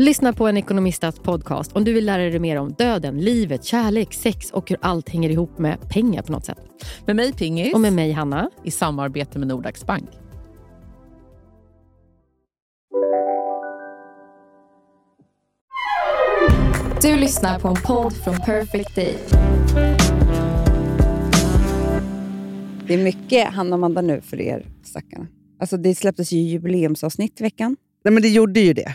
Lyssna på en ekonomistats podcast om du vill lära dig mer om döden, livet, kärlek, sex och hur allt hänger ihop med pengar på något sätt. Med mig Pingis. Och med mig Hanna. I samarbete med Nordax Bank. Du lyssnar på en podd från Perfect Day. Det är mycket Hanna och Amanda nu för er stackarna. Alltså det släpptes ju jubileumsavsnitt i veckan. Nej, men det gjorde ju det.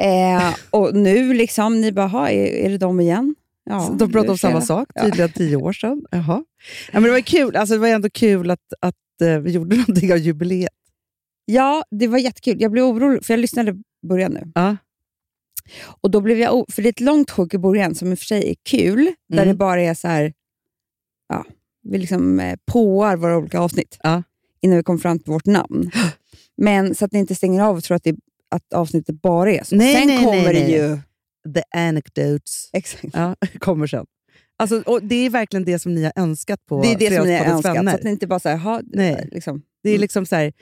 Eh, och nu liksom, ni bara, "Ha, är, är det de igen? Ja, Så de pratade om är samma sak, tydligen tio år sedan. Jaha. Ja, men det var kul. Alltså, det var ändå kul att, att eh, vi gjorde någonting av jubileet. Ja, det var jättekul. Jag blev orolig, för jag lyssnade i början nu. Ja. Och då blev jag För det är ett långt sjok i början som i och för sig är kul, där Mm. det bara är så här... Ja, vi liksom eh, påar våra olika avsnitt Ja. innan vi kommer fram till vårt namn. Men så att ni inte stänger av och tror att, det, att avsnittet bara är så. Nej, Sen nej, kommer nej, det ju... The anecdotes. Exakt. Ja, kommer sen. Alltså, och det är verkligen det som ni har önskat på Det är det som ni har önskat, vänner. så att ni inte bara säger, ha, Nej. liksom. Det är liksom så här,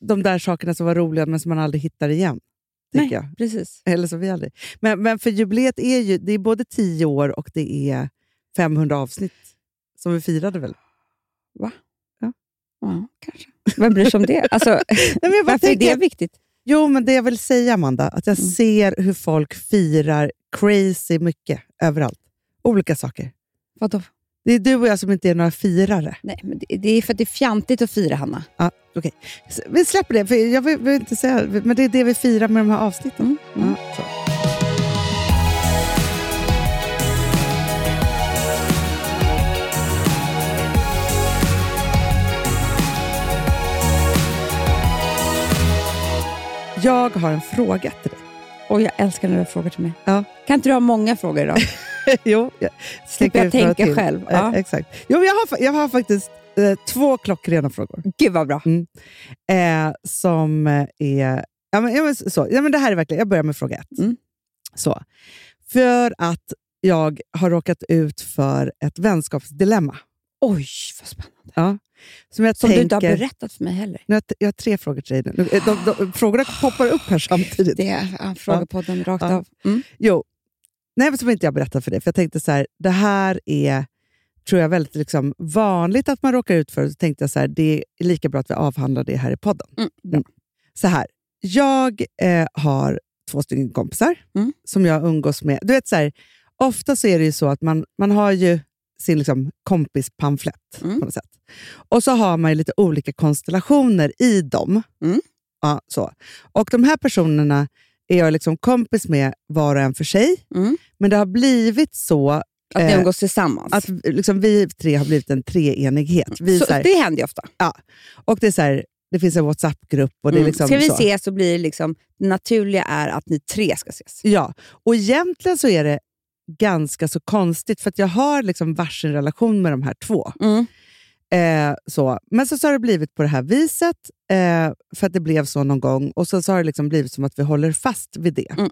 de där sakerna som var roliga men som man aldrig hittar igen. Nej, jag. precis. Eller som vi aldrig. Men, men för jubileet är ju det är både 10 år och det är 500 avsnitt som vi firade väl? Ja, kanske. Vem bryr sig om det? Alltså, Nej, men jag bara varför är tänker- det viktigt? Jo, men det jag vill säga Amanda, att jag Mm. ser hur folk firar crazy mycket överallt. Olika saker. Vadå? Det är du och jag som inte är några firare. Nej, men det, det är för att det är fjantigt att fira, Hanna. Ja, okej. Så Vi släpper det, för jag vill, vill inte säga, men det är det vi firar med de här avsnitten. Mm. Ja, Jag har en fråga till dig. Och jag älskar när du frågar till mig. Ja. Kan inte du ha många frågor idag? jo, jag Slipper jag tänka till. själv. Eh, Ja. exakt. Jo, jag, har, jag har faktiskt eh, två klockrena frågor. Gud vad bra. eh, som eh, är... Ja, men, ja, men, så, ja, men det här är verkligen... Jag börjar med fråga ett. Mm. Så. För att jag har råkat ut för ett vänskapsdilemma. Oj, vad spännande. Ja. Som, jag Som tänker, du inte har berättat för mig heller. Nu jag, jag har tre frågor till dig. nu. De, de, de, frågorna poppar upp här samtidigt. Det är ja, frågepodden rakt Ja. av. Mm. Jo, nej, men som inte jag berättat för dig. För jag tänkte så här, det här är tror jag väldigt liksom, vanligt att man råkar ut för. Så tänkte jag så här, det är lika bra att vi avhandlar det här i podden. Mm, bra. Så här, jag eh, har två stycken kompisar Mm. som jag umgås med. Du vet så här, ofta så är det ju så att man, man har ju sin liksom, kompispamflett Mm. på något sätt. Och så har man lite olika konstellationer i dem. Mm. Ja, så. Och de här personerna är jag liksom kompis med var och en för sig. Mm. Men det har blivit så Att ni Eh, umgås tillsammans. att liksom vi tre har blivit en treenighet. Vi, så, så här, det händer ju ofta. och det, är så här, det finns en WhatsApp-grupp. och det Mm. liksom ska vi så. ses så blir det liksom, det naturliga är att ni tre ska ses. Ja, och egentligen så är det ganska så konstigt, för att jag har liksom varsin relation med de här två. Mm. Eh, så. Men så, så har det blivit på det här viset, eh, för att det blev så någon gång. Och så, så har det liksom blivit som att vi håller fast vid det. Mm.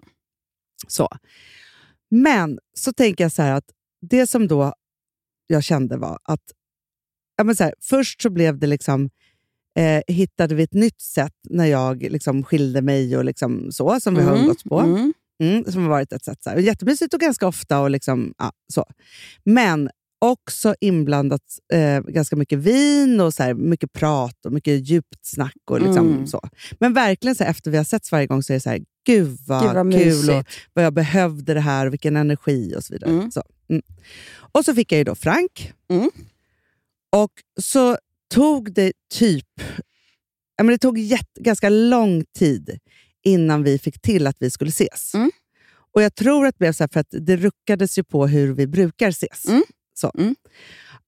Så. Men så tänker jag så här att det som då jag kände var att ja, men så här, först så blev det liksom eh, hittade vi ett nytt sätt när jag liksom skilde mig och liksom så, som vi har Mm, umgåtts på. mm. Mm, som har varit ett sätt. Så här. Jättemysigt och ganska ofta. Och liksom, ja, så. Men också inblandat eh, ganska mycket vin och så här, mycket prat och mycket djupt snack. Och liksom, Mm. så. Men verkligen så här, efter vi har setts varje gång så är det så här, gud vad, Gud vad kul och vad jag behövde det här och vilken energi och så vidare. Mm. Så, mm. Och så fick jag ju då Frank. Mm. Och så tog det typ ja, men det tog jätte, ganska lång tid innan vi fick till att vi skulle ses. Mm. Och Jag tror att det blev så för att det ruckades ju på hur vi brukar ses. Mm. Så. Mm.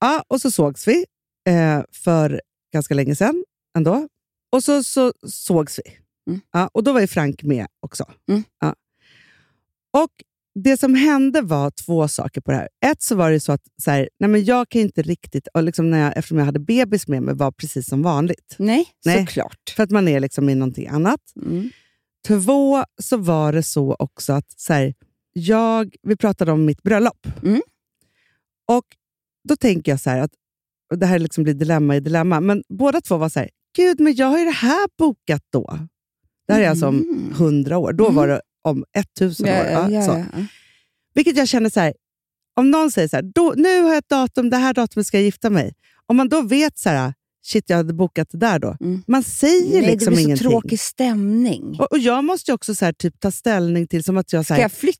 Ja, och så sågs vi eh, för ganska länge sedan ändå. Och så, så sågs vi. Mm. Ja, och då var ju Frank med också. Mm. Ja. Och det som hände var två saker på det här. Ett så var det så att så här, nej men jag kan inte riktigt, och liksom när jag, eftersom jag hade bebis med mig, var precis som vanligt. Nej, Nej. såklart. För att man är liksom i någonting annat. Mm. Två, så var det så också att så här, jag, vi pratade om mitt bröllop. Mm. Och då tänker jag så här att, och det här liksom blir dilemma i dilemma, men båda två var så här, gud, men jag har ju det här bokat då. Det här är alltså om Mm. hundra år. Då Mm. var det om 1000 år. Ja, Ja, ja, så. Vilket jag känner så här, om någon säger så här, då, nu har jag ett datum, det här datumet ska jag gifta mig. Om man då vet så här, shit jag hade bokat det där då. Mm. Man säger Nej, det liksom blir så ingenting. tråkig stämning. Och, och jag måste ju också så här, typ, ta ställning till som att jag... Så Ska här, jag flytta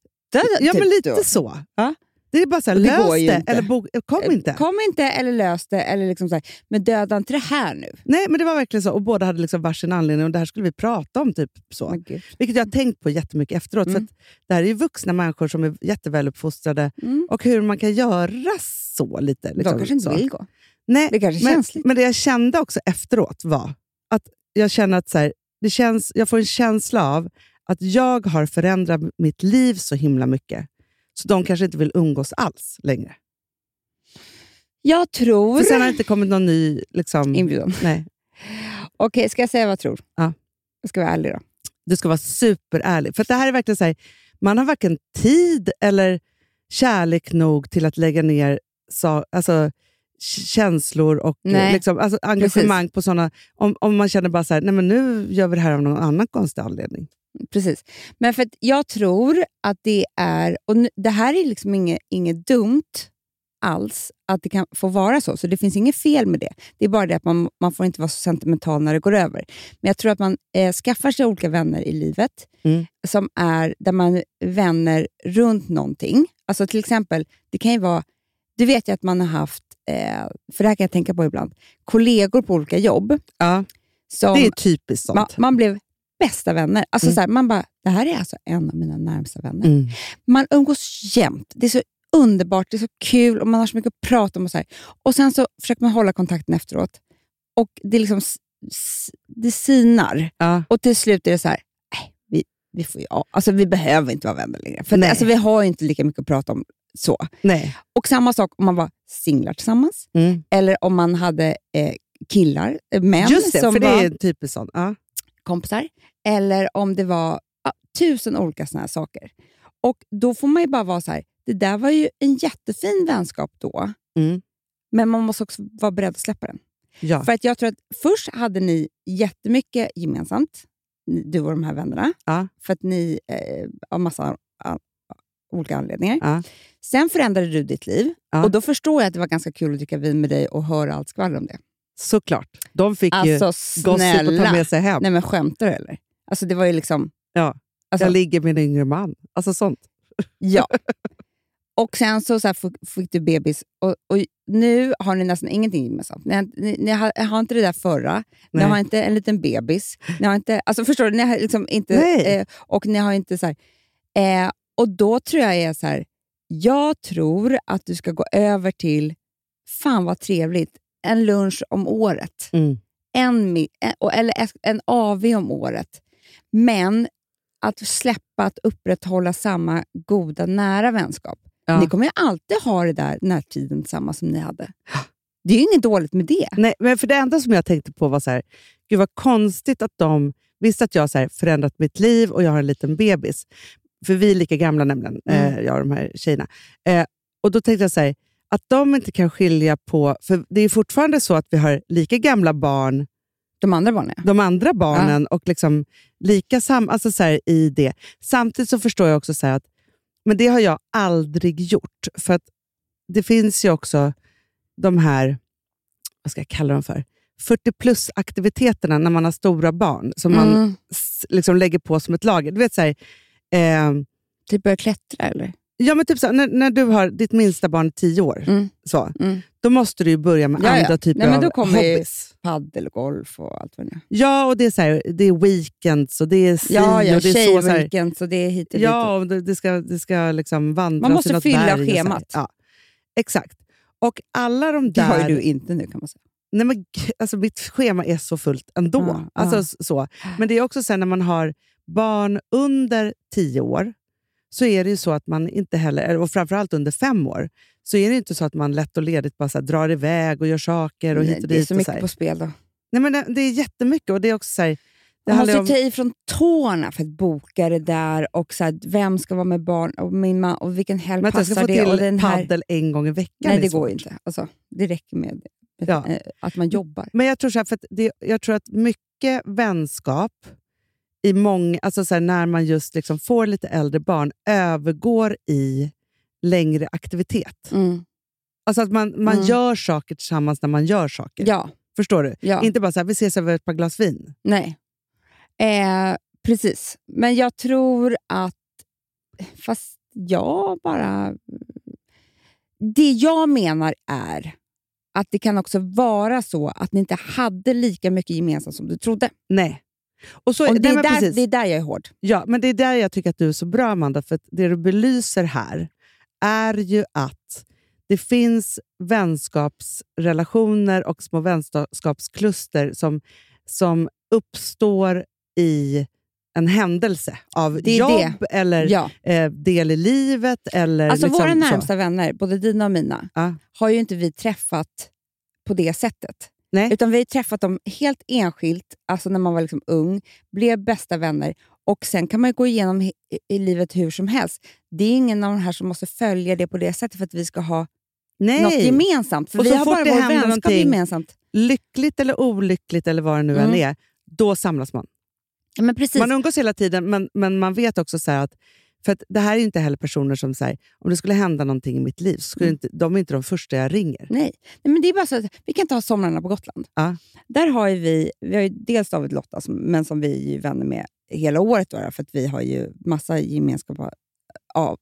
ja, typ men lite då? så. Ja. Det är bara så här, det lös det inte. eller bo, kom inte. Kom inte eller lös det. Eller liksom så här, men döda inte det här nu. Nej, men det var verkligen så. Och båda hade liksom varsin anledning och det här skulle vi prata om. typ så. Gud. Vilket jag har tänkt på jättemycket efteråt. Mm. För det här är ju vuxna människor som är jätteväluppfostrade Mm. och hur man kan göra så lite. De Liksom, kanske inte så. vill gå. Nej, Det kanske men, känsligt. men det jag kände också efteråt var att jag känner att så här, det känns, jag får en känsla av att jag har förändrat mitt liv så himla mycket. Så de kanske inte vill umgås alls längre. Jag tror... För sen har det inte kommit någon ny... Liksom, Inbjudan. nej, Okej, ska jag säga vad jag tror? Ja. Jag ska vara ärlig då. du ska vara superärlig. För det här är verkligen så här, man har varken tid eller kärlek nog till att lägga ner sa, alltså, känslor och Nej. liksom, alltså, engagemang på sådana... Om, om man känner bara så här, nej men nu gör vi det här av någon annan konstig anledning. Precis. Men för jag tror att det är... Och det här är liksom inget, inget dumt alls att det kan få vara så. Så det finns inget fel med det. Det är bara det att man, man får inte vara så sentimental när det går över. Men jag tror att man eh, skaffar sig olika vänner i livet Mm. som är där man vänner runt någonting. Alltså till exempel, det kan ju vara... Du vet ju att man har haft, eh, för det här kan jag tänka på ibland, kollegor på olika jobb. Ja, Som det är typiskt sånt. man, man blev bästa vänner. Alltså Mm. så här, man bara, det här är alltså en av mina närmsta vänner. Mm. Man umgås jämt. Det är så underbart, det är så kul och man har så mycket att prata om. Och, så här. och Sen så försöker man hålla kontakten efteråt och det, är liksom, det sinar. Ja. Och till slut är det så här, nej, vi, vi, får, ja, alltså, vi behöver inte vara vänner längre. För det, alltså, vi har inte lika mycket att prata om. Så. Nej. Och samma sak om man var singlar tillsammans Mm. eller om man hade eh, killar, eh, män Just det, som för det var är typiskt sånt. Ja. kompisar. Eller om det var ja, tusen olika såna här saker. Och Då får man ju bara vara så här, det där var ju en jättefin vänskap då, Mm. men man måste också vara beredd att släppa den. Ja. För att jag tror att först hade ni jättemycket gemensamt, du och de här vännerna, Ja. för att ni eh, av massa olika anledningar. Ja. Sen förändrade du ditt liv Ja. och då förstår jag att det var ganska kul att dricka vin med dig och höra allt skvaller om det. Såklart. De fick Alltså ju gossip att ta snälla! med sig hem. Nej men skämtar du eller? Alltså det var ju liksom... Ja. Alltså, Jag ligger med en yngre man. Alltså sånt. Ja. Och sen så, så fick, du bebis och, och nu har ni nästan ingenting gemensamt. Ni, ni, ni har, har inte det där förra, ni Nej. har inte en liten bebis. Ni har inte, alltså förstår du? Ni har liksom inte, Nej. eh, och ni har inte så här, eh, Och då tror jag är så här, jag tror att du ska gå över till, fan vad trevligt, en lunch om året. Mm. En, och- eller en AV om året. Men att släppa att upprätthålla samma goda, nära vänskap. Ja. Ni kommer ju alltid ha det där den här tiden tillsammans som ni hade. Det är ju inget dåligt med det. Nej, men för det enda som jag tänkte på var så här, gud vad konstigt att de visste att jag har förändrat mitt liv och jag har en liten bebis. För vi är lika gamla nämligen, Mm. eh, jag och de här tjejerna. Eh, och då tänkte jag så här, att de inte kan skilja på, för det är fortfarande så att vi har lika gamla barn, De andra barnen, ja. de andra barnen, och liksom lika sam, alltså så här, i det. Samtidigt så förstår jag också så här att men det har jag aldrig gjort. För att det finns ju också de här, vad ska jag kalla dem för? 40 plus-aktiviteterna när man har stora barn som man Mm. s- liksom lägger på som ett lager. Du vet så här, eh, Typ börja klättra eller? ja, men typ så, när, när du har ditt minsta barn är 10 år, Mm. så, Mm. då måste du ju börja med Ja, ja. andra typer Nej, men av då kommer ju- hobbys. Paddel, golf och allt vad det är. Ja, och det är, så här, det är weekends och det är si Ja, ja och det är så, så här, tjejweekend, så det är hit och dit. Ja, och det, det ska, det ska liksom vandras Man måste fylla och schemat. Ja, exakt. Och alla de Det där... har ju du inte nu kan man säga. Nej, men, alltså, mitt schema är så fullt ändå. Ja, alltså, s- så. Men det är också sen när man har barn under tio år, så är det ju så att man inte heller, och framförallt under fem år, så är det inte så att man lätt och ledigt bara så här, drar iväg och gör saker och Nej, hit och det är så mycket här. på spel då. Nej, men det, det är jättemycket och det är också så här, det Man måste ju ta i från tårna för att boka det där och så här, vem ska vara med barn och, min man, och vilken helg men att jag ska passar få det. Till här, paddel en gång i veckan nej, det svårt. går inte. Alltså, det räcker med Ja. eh, att man jobbar. Men jag tror, så här, för att det, jag tror att mycket vänskap, i många, alltså så här, när man just liksom får lite äldre barn, övergår i längre aktivitet. Mm. Alltså att man, man Mm. gör saker tillsammans när man gör saker. Ja, Förstår du? ja. Inte bara så här, vi ses över ett par glas vin. Nej. Eh, precis. Men jag tror att... Fast jag bara... Det jag menar är att det kan också vara så att ni inte hade lika mycket gemensamt som du trodde. Nej. Och så, Och det, är där, precis. det är där jag är hård. Ja, men det är där jag tycker att du är så bra, Amanda. För det du belyser här är ju att det finns vänskapsrelationer och små vänskapskluster som, som uppstår i en händelse av Det jobb eller Ja. eh, del i livet. Eller Alltså liksom våra så. närmsta vänner, både dina och mina, Ja. har ju inte vi träffat på det sättet. Nej. Utan vi har träffat dem helt enskilt, alltså när man var liksom ung, blev bästa vänner och sen kan man gå igenom i, i livet hur som helst. Det är ingen av de här som måste följa det på det sättet för att vi ska ha Nej. något gemensamt. För Och vi så har fort bara det händer någonting- gemensamt. Lyckligt eller olyckligt eller vad det nu än Mm. är, då samlas man. Ja. Man umgås hela tiden, men, men man vet också så att för att det här är inte heller personer som säger om det skulle hända någonting i mitt liv, så skulle Mm. inte, de är inte de första jag ringer. Nej. Nej, men det är bara så att vi kan ta somrarna på Gotland. Ja. Där har ju vi, vi har ju dels David Lotta, som, men som vi är vänner med hela året. Då, för att vi har ju massa gemenskap av,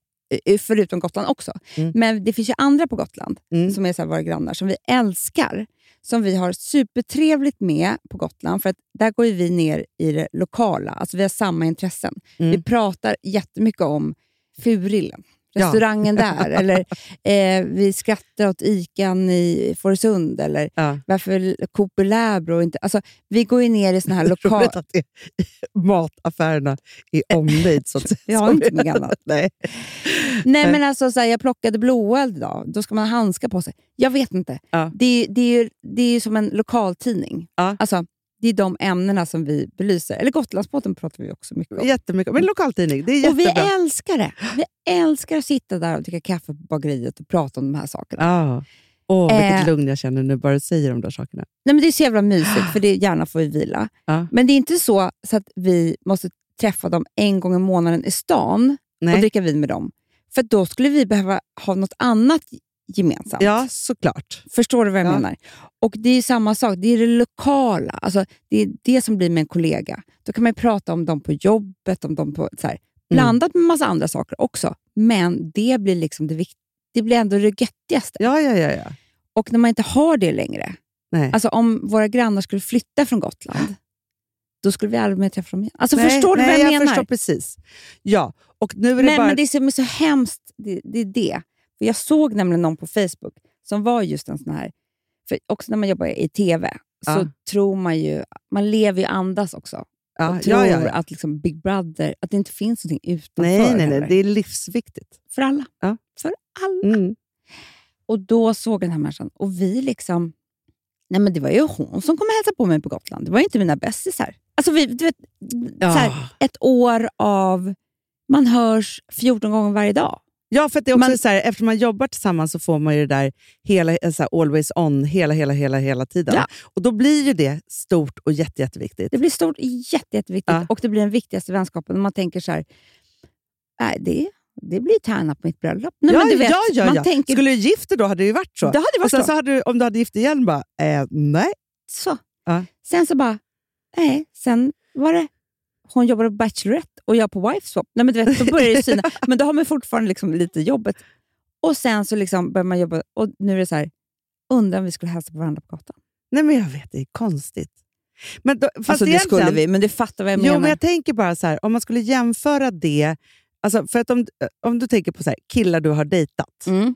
förutom Gotland också. Mm. Men det finns ju andra på Gotland, Mm. som är så våra grannar, som vi älskar. Som vi har supertrevligt med på Gotland. För att där går vi ner i det lokala. Alltså vi har samma intressen. Mm. Vi pratar jättemycket om Furillen, Ja. restaurangen där. eller eh, Vi skrattar åt Ican i Fårösund. Eller Ja. varför Coop i Lärbro inte... Alltså, vi går ju ner i såna här lokala... Mataffärerna är omnejd. Så att, Jag har inte mycket annat. Nej. Nej, men alltså, så här, jag plockade blåeld idag. Då ska man ha handskar på sig. Jag vet inte. Ja. Det, är, det, är, det är som en lokaltidning. Ja. Alltså, det är de ämnena som vi belyser. Eller Gotlandsbåten pratar vi också mycket om. Jättemycket. Men lokaltidning, det är Och vi jättebra. älskar det. Vi älskar att sitta där och dricka kaffe på bageriet och prata om de här sakerna. Ja. Åh, vilket Eh. lugn jag känner nu bara du säger de där sakerna. Nej, men det är så jävla mysigt, för det gärna får vi vila. Ja. Men det är inte så, så att vi måste träffa dem en gång i månaden i stan och Nej. dricka vin med dem. För då skulle vi behöva ha något annat gemensamt. Ja, såklart. Förstår du vad jag Ja. menar? Och Det är samma sak, det är det lokala. Alltså, det är det som blir med en kollega. Då kan man prata om dem på jobbet, om dem på, så här, blandat med massa andra saker också. Men det blir liksom det, vikt- det blir ändå det göttigaste. Ja, ja, ja. ja. Och när man inte har det längre, Nej. Alltså om våra grannar skulle flytta från Gotland, då skulle vi aldrig mer träffa dem igen. Alltså nej, förstår du nej, vad jag, menar? förstår precis. Ja, och nu är det men, bara... men det som är så hemskt, det, det är det. För Jag såg nämligen någon på Facebook som var just en sån här... För också när man jobbar i TV så Ja. tror man ju... Man lever ju andas också. ja, och tror ja, att liksom Big Brother, att det inte finns någonting utanför. Nej, nej, nej. Det är livsviktigt. För alla. För alla. Mm. Och då såg den här människan och vi liksom... Nej men det var ju hon som kom och hälsade på mig på Gotland. Det var ju inte mina bästisar. Alltså vi, du vet, så här, ett år av... Man hörs 14 gånger varje dag. Ja, för att det är också Man- så här, eftersom man jobbar tillsammans så får man ju det där hela, eh, så här, always on hela, hela, hela, hela tiden. Ja. Och då blir ju det stort och jätte, jätteviktigt. Det blir stort, jätte, jätteviktigt Ja. och det blir den viktigaste vänskapen. Och man tänker så här, nej, det, det blir tärna på mitt bröllop. Nej, ja, men du vet, ja, ja, man ja. tänker Skulle du gift dig då hade det ju varit så. Det hade varit och sen så. så hade du, om du hade gift igen, bara, eh, nej. så. Ja. Sen så bara, nej, sen var det hon jobbade på Bachelorette och jag på Wife Swap. Nej, men du vet, då börjar det syna. men då har man fortfarande liksom lite jobbet. Och sen så liksom börjar man jobba och nu är det så här, undrar om vi skulle hälsa på varandra på gatan. Nej, men jag vet, det är konstigt. Men då, alltså det skulle vi, men du fattar vad jag Jo, menar. men jag tänker bara så här, om man skulle jämföra det... Alltså för att om, om du tänker på så här, killar du har dejtat, Mm.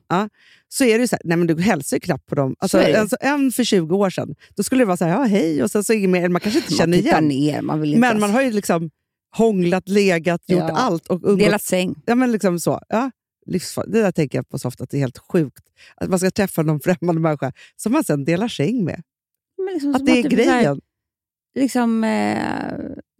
så är det ju så här, nej men du hälsar ju knappt på dem. Alltså, Så är det. alltså, en för 20 år sedan, då skulle det vara så här, ja hej, och sen så inget mer. Man kanske inte känner man tittar igen. ner, man vill inte Men ens- man har ju liksom hånglat, legat, gjort Ja. allt. Och. Delat säng. Ja, men liksom så. Ja, livsfar- det där tänker jag på så ofta, att det är helt sjukt. Att man ska träffa någon främmande människa som man sen delar säng med. Liksom Att det är så här- grejen. liksom, eh,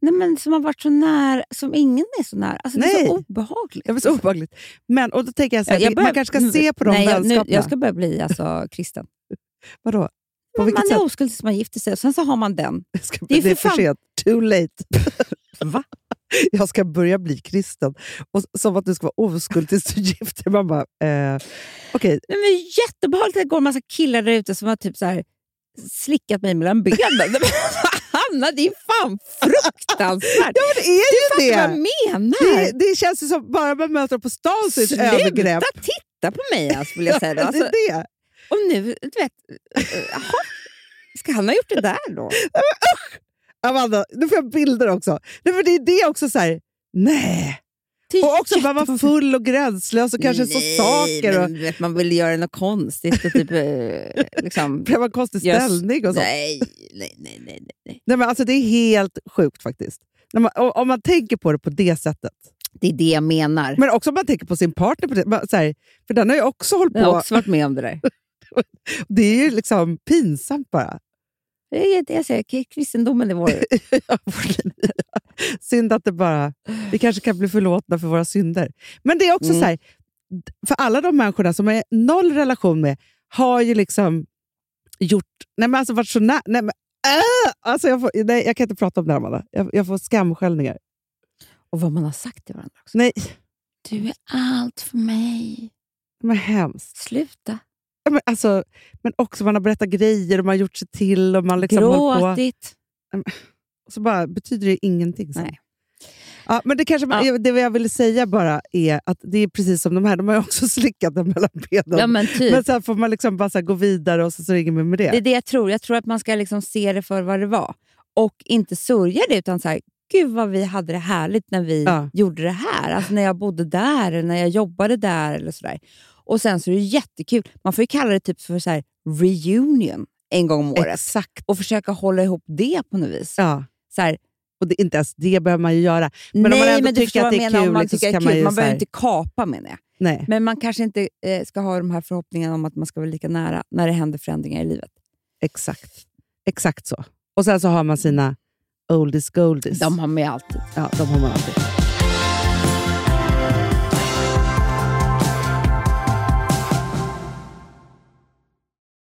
nej men som har varit så nära, som ingen är så nära. Alltså, Det är så obehagligt. Var så obehagligt. Men, och då tänker jag så här, Ja, jag man börjar- kanske ska se på de nej, jag, nu, jag ska börja bli alltså, kristen. Vadå? På Men man sätt? är oskuld tills man gifter sig och sen så har man den. Ska, Det är det är för för sent. Too late. Va? Jag ska börja bli kristen. Och som att du ska vara oskuld tills du gifter dig. Man bara, eh. Nej, men är jättebehagligt att det går en massa killar där ute som har typ så här slickat mig mellan benen. Hanna, det är fan fruktansvärt! Ja, men det är ju Fattar det. vad jag menar? det! Det känns ju som bara man möter dem på stan så är det ett Sluta övergrepp. titta på mig alltså, vill jag säga. Alltså, det är det. och nu, du vet, eh, jaha, ska han ha gjort det där då? Amanda, nu får jag bilder också. Nej, men det är det också så här, nej. Och också man var jättekonstigt. full och gränslös och kanske så saker. Och Men, vet, man vill göra något konstigt och typ... eh, liksom, en konstig ställning och så. nej, nej, nej, nej, nej. Nej, men alltså, det är helt sjukt faktiskt. Man, om, man tänker på det på det sättet. Det är det jag menar. Men också om man tänker på sin partner. På det, så här, för den har ju också hållit på. jag har också varit med om det där. Det är ju liksom pinsamt bara. Jag säger, kristendomen är vår... Synd att det bara... Vi kanske kan bli förlåtna för våra synder. Men det är också Mm. så här, för alla de människorna som är noll relation med har ju liksom gjort... Nej men alltså varit så nära... Nej, men, äh! alltså jag, får, nej, jag kan inte prata om det här, Amanda. Jag, jag får skamskällningar. Och vad man har sagt till varandra också. Nej, Du är allt för mig. men hemskt. Sluta. Men, alltså, men också man har berättat grejer och man har gjort sig till och man liksom på. Gråtit. Och så bara betyder det ingenting. Sen. Nej. Ja, men det, kanske, Ja. det jag ville säga bara är att det är precis som de här, de har ju också slickat den mellan benen. Ja, men typ. Men sen får man liksom bara så gå vidare och så, så ringer man med det. Det är det jag tror. Jag tror att man ska liksom se det för vad det var. Och inte sörja det, utan så här, gud vad vi hade det härligt när vi Ja. gjorde det här. Alltså när jag bodde där, eller när jag jobbade där. eller sådär. Och sen så är det jättekul. Man får ju kalla det typ för så här, reunion en gång om året. Exakt. Och försöka hålla ihop det på något vis. Ja. Så här, Och det, inte ens det behöver man ju göra. Men om nej, man ändå men du tycker att det är menar, om kul, man liksom, så kan man kul. ju Man behöver inte kapa menar jag. Nej, Men man kanske inte eh, ska ha de här förhoppningarna om att man ska vara lika nära när det händer förändringar i livet. exakt. Exakt så. Och sen så har man sina oldies goldies. De har med alltid. Ja, de har man alltid.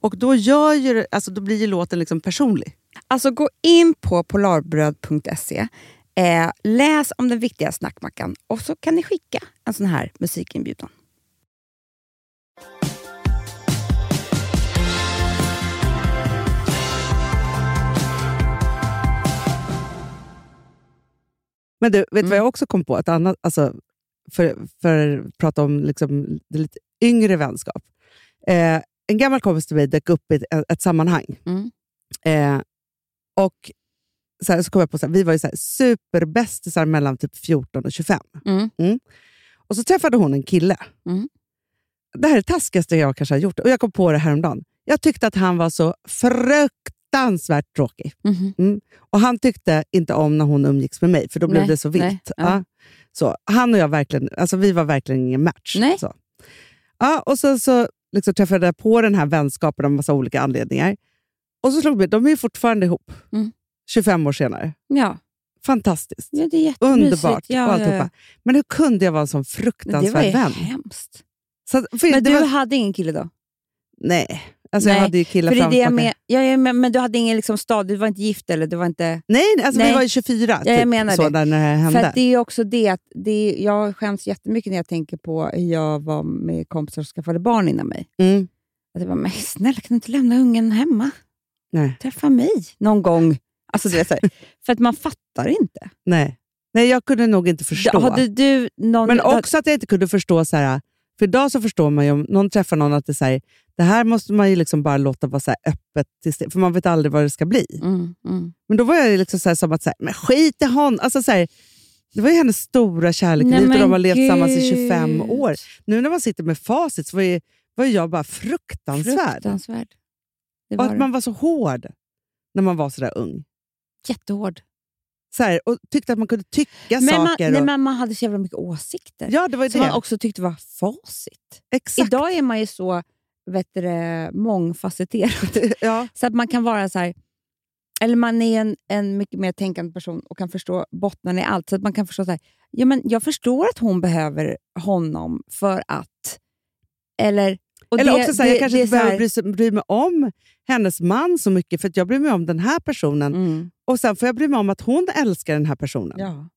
Och då, gör ju, alltså, då blir ju låten liksom personlig. Alltså gå in på polarbröd.se, eh, läs om den viktiga snackmackan och så kan ni skicka en sån här musikinbjudan. Men du, vet du Mm. vad jag också kom på? Ett annat, alltså, för, för att prata om liksom, det lite yngre vänskap. Eh, en gammal kompis till mig dök upp i ett, ett sammanhang. Mm. Eh, och så, här, så kom jag på, så här, vi var ju så här, superbästisar mellan typ 14 och 25. Mm. Och så träffade hon en kille. Mm. Det här är det taskigaste jag kanske har gjort. Och jag kom på det häromdagen. Jag tyckte att han var så fruktansvärt tråkig. Mhm. Mm. Och Han tyckte inte om när hon umgicks med mig, för då blev Nej, det så vilt. ja. Ja. Så, han och jag verkligen, alltså vi var verkligen ingen match. Nej. Så. Ja, och så, så liksom träffade på den här vänskapen av massa olika anledningar. Och så slog det de är ju fortfarande ihop. Mm. 25 år senare. Ja. Fantastiskt. ja, det är. Underbart. Ja, ja, ja. Men hur kunde jag vara en sån Men Det var fruktansvärd ju vän? hemskt. Så, Men du var, hade ingen kille då? nej, alltså jag Nej, hade ju killar För det är jag men, ja, ja, men, men du hade ingen liksom stad, du var inte gift eller du var inte... Nej, nej, alltså vi Nej. var ju 24 Ja, jag typ, menar så, det. när det här hände. För det är också det att det är, jag skäms jättemycket när jag tänker på hur jag var med kompisar som skaffade barn innan mig. mm. Att det var, men snälla kan du inte lämna ungen hemma? nej, Träffa mig någon gång. Alltså, du vet, så för att man fattar inte. nej. nej, jag kunde nog inte förstå. Hade du någon, Men också att jag inte kunde förstå, så här, för idag så förstår man ju om någon träffar någon att det, är så här, det här måste man ju liksom bara låta vara så öppet, tills det, för man vet aldrig vad det ska bli. Mm, mm. Men då var jag liksom så som att, så här, men skit i hon. Alltså, så här, det var ju hennes stora kärlek Nej, och de har levt tillsammans i gud. 25 år. Nu när man sitter med facit så var, ju, var jag bara fruktansvärd. Fruktansvärd. Och att det. man var så hård när man var så där ung. Jättehård. Så här, och tyckte att man kunde tycka Men man, saker. nej, och, men man hade så jävla mycket åsikter. ja, det var som det. man också tyckte var facit. Exakt. Idag är man ju så vet det, mångfacetterad. ja. Så att man kan vara så här... Eller man är en, en mycket mer tänkande person och kan förstå bottnarna i allt. Så att man kan förstå så här, ja, men jag förstår att hon behöver honom för att... Eller, Eller det- också så här, det- jag kanske inte så här- behöver bry, sig- bry mig om hennes man så mycket, för jag bryr mig om den här personen. Mm, Och sen får jag bry mig om att hon älskar den här personen, ja,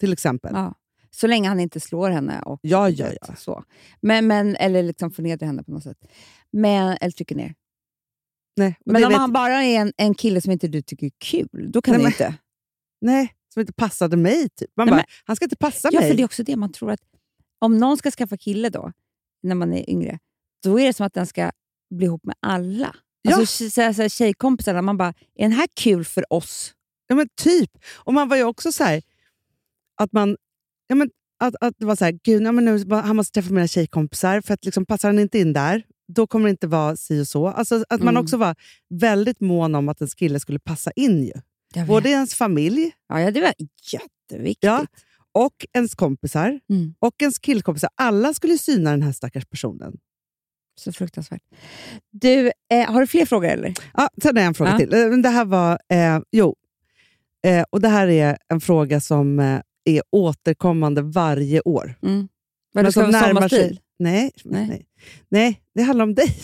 till exempel. ja. Så länge han inte slår henne. Och, Ja, ja, ja. Så. Men, men, eller liksom förnedrar henne på något sätt. Men, eller trycker ner. Nej, Men om vet- han bara är en, en kille som inte du tycker är kul, då kan Nej, du inte. nej, som inte passade mig. Typ. Man Nej, bara, men- han ska inte passa Ja, mig. för det är också det man tror att om någon ska skaffa kille då, när man är yngre, då är det som att den ska bli ihop med alla. Ja. Alltså så tjejkompisarna, man bara, är den här kul för oss? Ja, men typ. Och man var ju också så här, att man... Ja, men, att, att det var så här, gud, ja, men nu, han måste träffa mina tjejkompisar, för att liksom, passar han inte in där, då kommer det inte vara si och så. Alltså, att man Mm. också var väldigt mån om att en kille skulle passa in. ju. Både ens familj Ja, det var jätteviktigt. Ja. och ens kompisar Mm. och ens killkompisar. Alla skulle syna den här stackars personen. Så fruktansvärt. Du, eh, har du fler frågor eller? Ja, sen har jag en fråga Ja. till. Eh, Det här var... Eh, jo. Eh, och det här är en fråga som eh, är återkommande varje år. Mm. Men Vad ska vara sig- sommarstil? Nej, Nej. nej. nej, det handlar om dig.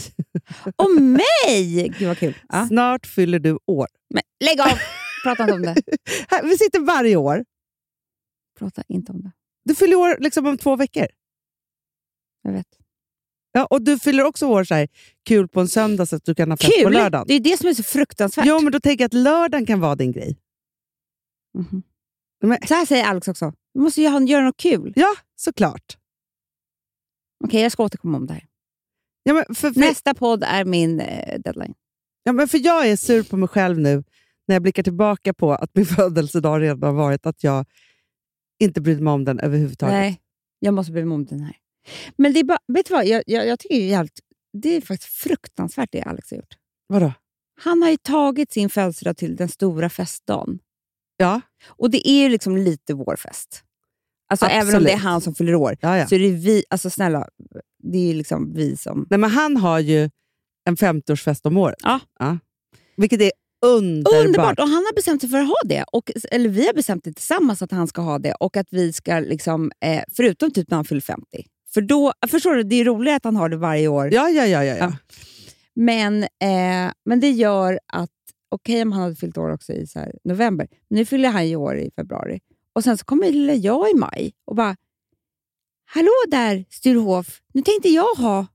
Om mig! Gud vad kul. Ja. Snart fyller du år. Men lägg av! Prata inte om det. Vi sitter varje år. Prata inte om det. Du fyller år liksom om två veckor. Jag vet. Ja, och du fyller också år så här, kul på en söndag så att du kan ha fest på Kul! lördagen. Det är det som är så fruktansvärt. Jo, men då tänker jag att lördagen kan vara din grej. Mhm. Men, Så här säger Alex också. Vi måste ju göra något kul. ja, såklart. Okej, jag ska återkomma om det här. Ja, men för, för, Nästa podd är min eh, deadline. ja, men för jag är sur på mig själv nu när jag blickar tillbaka på att min födelsedag redan har varit att jag inte brydde mig om den överhuvudtaget. Nej, jag måste bry mig om den här. Men det är bara, vet du vad? Jag, jag, jag tycker det är, jävligt, det är faktiskt fruktansvärt det Alex har gjort. Vadå? Han har ju tagit sin födelsedag till den stora festdagen. Ja, Och det är ju liksom lite vår fest. Alltså även om det är han som fyller år, ja, ja. så är det vi, alltså snälla, det är ju liksom vi som... Nej, men han har ju en 50-årsfest om året. Ja. Vilket är underbart. Underbart! Och han har bestämt sig för att ha det. Och, eller vi har bestämt det tillsammans att han ska ha det och att vi ska, liksom, eh, förutom typ när han fyller 50. För då, förstår du, det är roligare att han har det varje år. Ja, ja, ja. ja, ja. Ja. Men, eh, men det gör att, okej om han hade fyllt år också i så november, men nu fyller han ju år i februari. Och sen så kommer lilla jag i maj och bara, hallå där Sturehof, nu tänkte jag ha,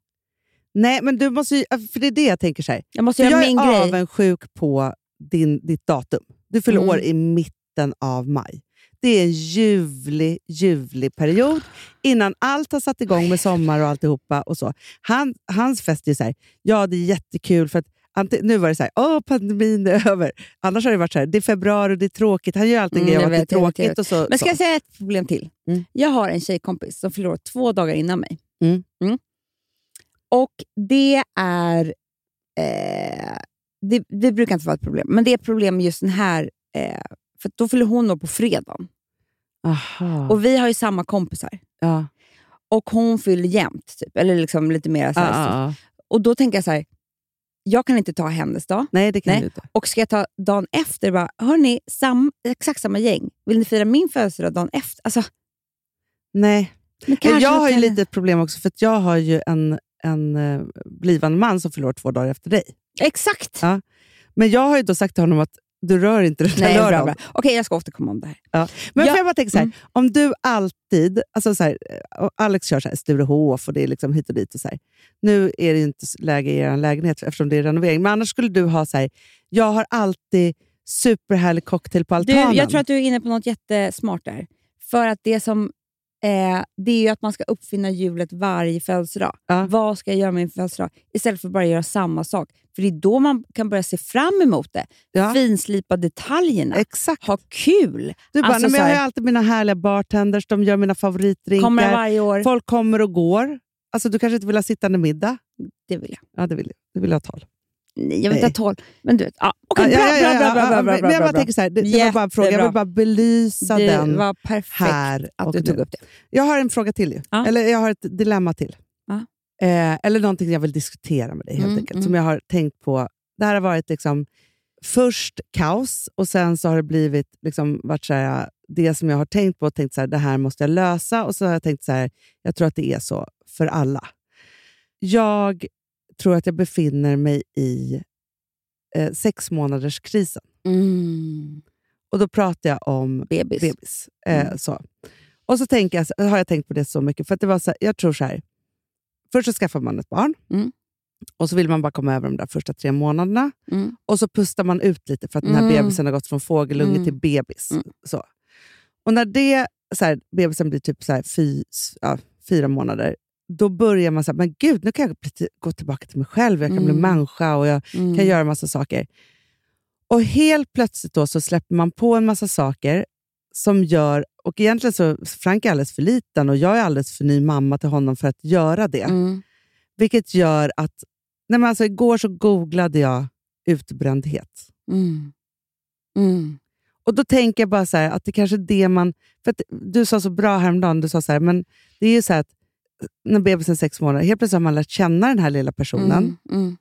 Nej, men du måste ju, för det är det jag tänker så här. jag måste göra jag min är grej. avundsjuk på din, ditt datum. Du fyller Mm. år i mitten av maj. Det är en ljuvlig, ljuvlig period innan allt har satt igång med sommar och alltihopa. Och så. Han, hans fest är ju så här, ja det är jättekul för att ante- nu var det så här, åh pandemin är över. Annars har det varit så här, det är februari och det är tråkigt. Han gör alltid en Mm, jag att det är vet, vet, tråkigt. vet. Och så, Men ska så. jag säga ett problem till? Mm. Jag har en tjejkompis som fyller år två dagar innan mig. Mm. Och det är... Eh, det, det brukar inte vara ett problem, men det är ett problem just den här... Eh, för då fyller hon år på fredagen. Aha. Och vi har ju samma kompisar. ja. Och hon fyller jämt, typ, eller liksom lite mer så här. ja, ja. Och då tänker jag så här, jag kan inte ta hennes dag. Nej, det kan Nej. inte. Och ska jag ta dagen efter, bara, hörni, sam, exakt samma gäng. Vill ni fira min födelsedag dagen efter? Alltså, Nej. jag har ju kan- lite problem också, för jag har ju en, en eh, blivande man som fyller år två dagar efter dig. Exakt! Ja. Men jag har ju då sagt till honom att du rör inte den Nej, bra, lördagen. bra. Okej, jag ska återkomma om det här. Men Ja. jag bara tänka så här, Mm. om du alltid... Alltså så här, och Alex kör så här, Sturehof och det är liksom hit och dit. Och så här. Nu är det ju inte läge i er lägenhet eftersom det är renovering, men annars skulle du ha så här, jag har alltid superhärlig cocktail på Du, altanen. jag tror att du är inne på något jättesmart där. För att det som eh, det är ju att man ska uppfinna hjulet varje födelsedag. Ja. Vad ska jag göra med min födelsedag? Istället för att bara göra samma sak. För det är då man kan börja se fram emot det. ja. Finslipa detaljerna. Exakt. Ha kul. Du bara, Alltså men jag har alltid mina härliga bartenders, de gör mina favoritdrinkar. Kommer varje år. Folk kommer och går. Alltså, du kanske inte vill ha sittande middag? Det vill jag. Ja, det vill jag. Du vill ha tal. Jag vill inte ha tolv. Men du vet. Ja, okej, bra, bra, bra, bra, bra, bra, jag bara tänker så här, det, det var bara en fråga. Jag vill bara belysa Det den var perfekt här att du nu. tog upp det. Jag har en fråga till. Ju. Ja. Eller jag har ett dilemma till. Ja. Eh, eller någonting jag vill diskutera med dig helt Mm, enkelt. mm. Som jag har tänkt på. Det här har varit liksom först kaos och sen så har det blivit liksom varit så här, det som jag har tänkt på. och tänkt så här, Det här måste jag lösa. Och så har jag tänkt så här, jag tror att det är så för alla. Jag tror att jag befinner mig i eh, sex månaders krisen. Mm. Och då pratar jag om Bebis. bebis. Eh, Mm. så. Och så tänker jag, har jag tänkt på det så mycket. För det var så här, jag tror så här. Först så skaffar man ett barn. Mm. Och så vill man bara komma över de där första tre månaderna. Mm. Och så pustar man ut lite för att den här Mm. bebisen har gått från fågelunge Mm. till bebis. Mm. Så. Och när det, så här, bebisen blir typ så här, fy, ja, fyra månader, då börjar man säga, men gud, nu kan jag bli, gå tillbaka till mig själv, jag kan bli Mm. människa och jag Mm. kan göra massa saker. Och helt plötsligt då så släpper man på en massa saker som gör, och egentligen så Frank är alldeles för liten och jag är alldeles för ny mamma till honom för att göra det. Mm. Vilket gör att, nej men alltså igår så googlade jag utbrändhet. Mm. Mm. Och då tänker jag bara så här, att det kanske är det man... För du sa så bra häromdagen, du sa så här, men det är ju så här att när bebisen är sex månader, helt plötsligt har man lärt känna den här lilla personen Mm. Mm.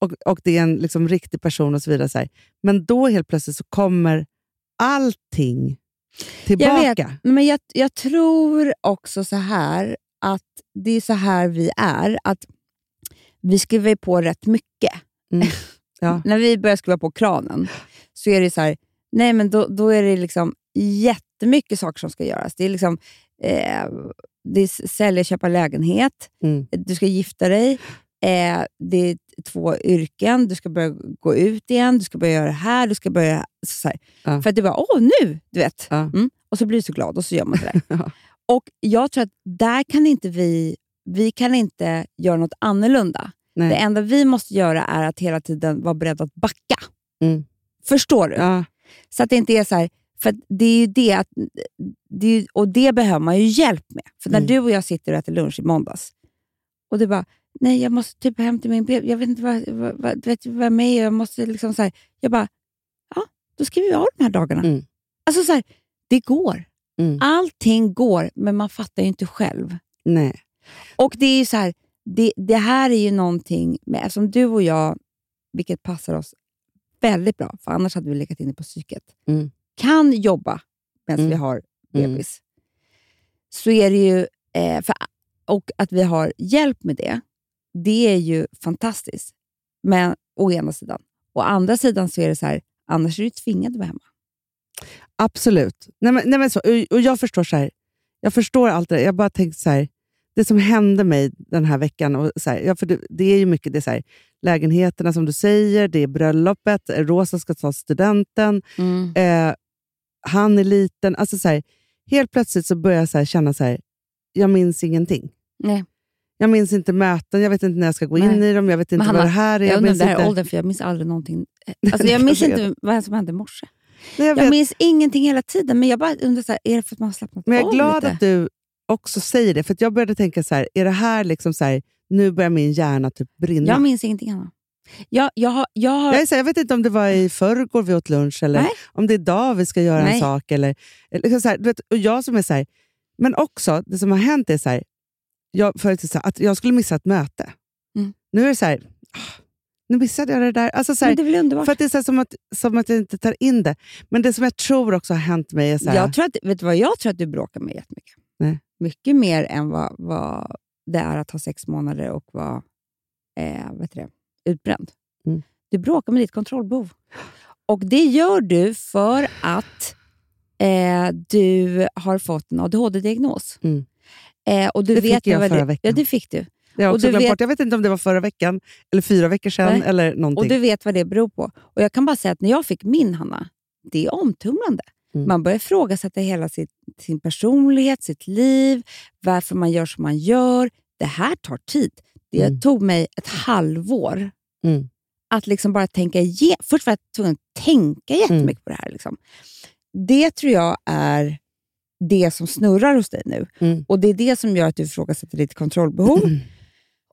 och, och det är en liksom riktig person och så vidare. Så här. Men då helt plötsligt så kommer allting tillbaka. Men jag, jag tror också så här att det är så här vi är. Att vi skriver på rätt mycket. Mm. Ja. När vi börjar skruva på kranen så är det så här, nej men då, då är det liksom jättemycket saker som ska göras. Det är liksom eh, det är sälja, köpa lägenhet, Mm. du ska gifta dig, eh, det är två yrken, du ska börja gå ut igen, du ska börja göra det här, du ska börja... Så här. Ja. För att du bara, åh nu! Du vet. Ja. Mm. Och så blir du så glad och så gör man det där. Ja. Och jag tror att där kan inte vi, vi kan inte göra något annorlunda. Nej. Det enda vi måste göra är att hela tiden vara beredda att backa. Mm. Förstår du? Så att det inte är så här, för det är ju det, att, det är, och det behöver man ju hjälp med. För när Mm. du och jag sitter och äter lunch i måndags och du bara, nej jag måste typ hem till min bebis, jag vet inte vad, vad, vad, vet, vad med är, jag måste liksom så här, jag bara, ja, då skriver vi av de här dagarna. Mm. Alltså så här, det går. Mm. Allting går, men man fattar ju inte själv. Nej. Och det är så här, det, det här är ju någonting, med, eftersom du och jag, vilket passar oss väldigt bra, för annars hade vi legat inne på psyket, Mm. Kan jobba medan Mm. vi har Mm. bebis. Så är det ju, eh, för, och att vi har hjälp med det, det är ju fantastiskt. Men å ena sidan. Å andra sidan så är det så här, annars är du tvingad att vara hemma. Absolut. Nej, men, nej, men så, och- jag förstår så här, jag förstår allt det där. Jag bara tänkte så här, det som hände mig den här veckan, och så här, ja, för det, det är ju mycket det så här, lägenheterna som du säger, det är bröllopet, Rosa ska ta studenten, eh, han är liten. Alltså så här, helt plötsligt så börjar jag så känna så här, jag minns ingenting. Nej. Jag minns inte möten, jag vet inte när jag ska gå in Nej. i dem, jag vet inte Men vad Hanna, det här är. Jag undrar det här är inte, åldern, för jag minns aldrig någonting. Alltså, jag minns Jag inte vad som hände i morse. Nej, jag Jag minns ingenting hela tiden, men jag bara undrar, så här, är det för att man har slappnat Men jag är glad lite? att du också säger det, för jag började tänka så här, är det här liksom så här, nu börjar min hjärna typ brinna. Jag minns ingenting annat. Jag, jag, har, jag har... jag, här, jag vet inte om det var i förrgår vi åt lunch, eller Nej. om det är idag vi ska göra en Nej. sak. Eller, eller liksom så här, du vet, och jag som är så här, men också, det som har hänt är så här, jag, förut så här, att jag skulle missa ett möte. Mm. Nu är det så här, ah, nu missade jag det där. Alltså så här, det är väl underbart? för det är så som, att, som att jag inte tar in det. Men det som jag tror också har hänt mig är så Jag tror att, vet du vad jag tror att du bråkar med jättemycket? Nej. Mycket mer än vad, vad det är att ha sex månader och vara eh, vet du det, utbränd. Mm. Du bråkar med ditt kontrollbehov. Och det gör du för att eh, du har fått en ADHD-diagnos. Mm. Eh, och du Det vet fick jag förra det, veckan. Ja, det fick du. jag har och du vet- bort, jag vet inte om det var förra veckan, eller fyra veckor sedan, Nej. eller någonting. Och du vet vad det beror på. Och Jag kan bara säga att när jag fick min Hanna, det är omtumlande. Mm. Man börjar ifrågasätta hela sitt, sin personlighet, sitt liv, varför man gör som man gör. Det här tar tid. Det Mm. tog mig ett halvår Mm. att liksom bara tänka igenom. Först var jag tvungen att tänka jättemycket på det här. Liksom. Det tror jag är det som snurrar hos dig nu. Mm. Och Det är det som gör att du ifrågasätter ditt kontrollbehov. Mm.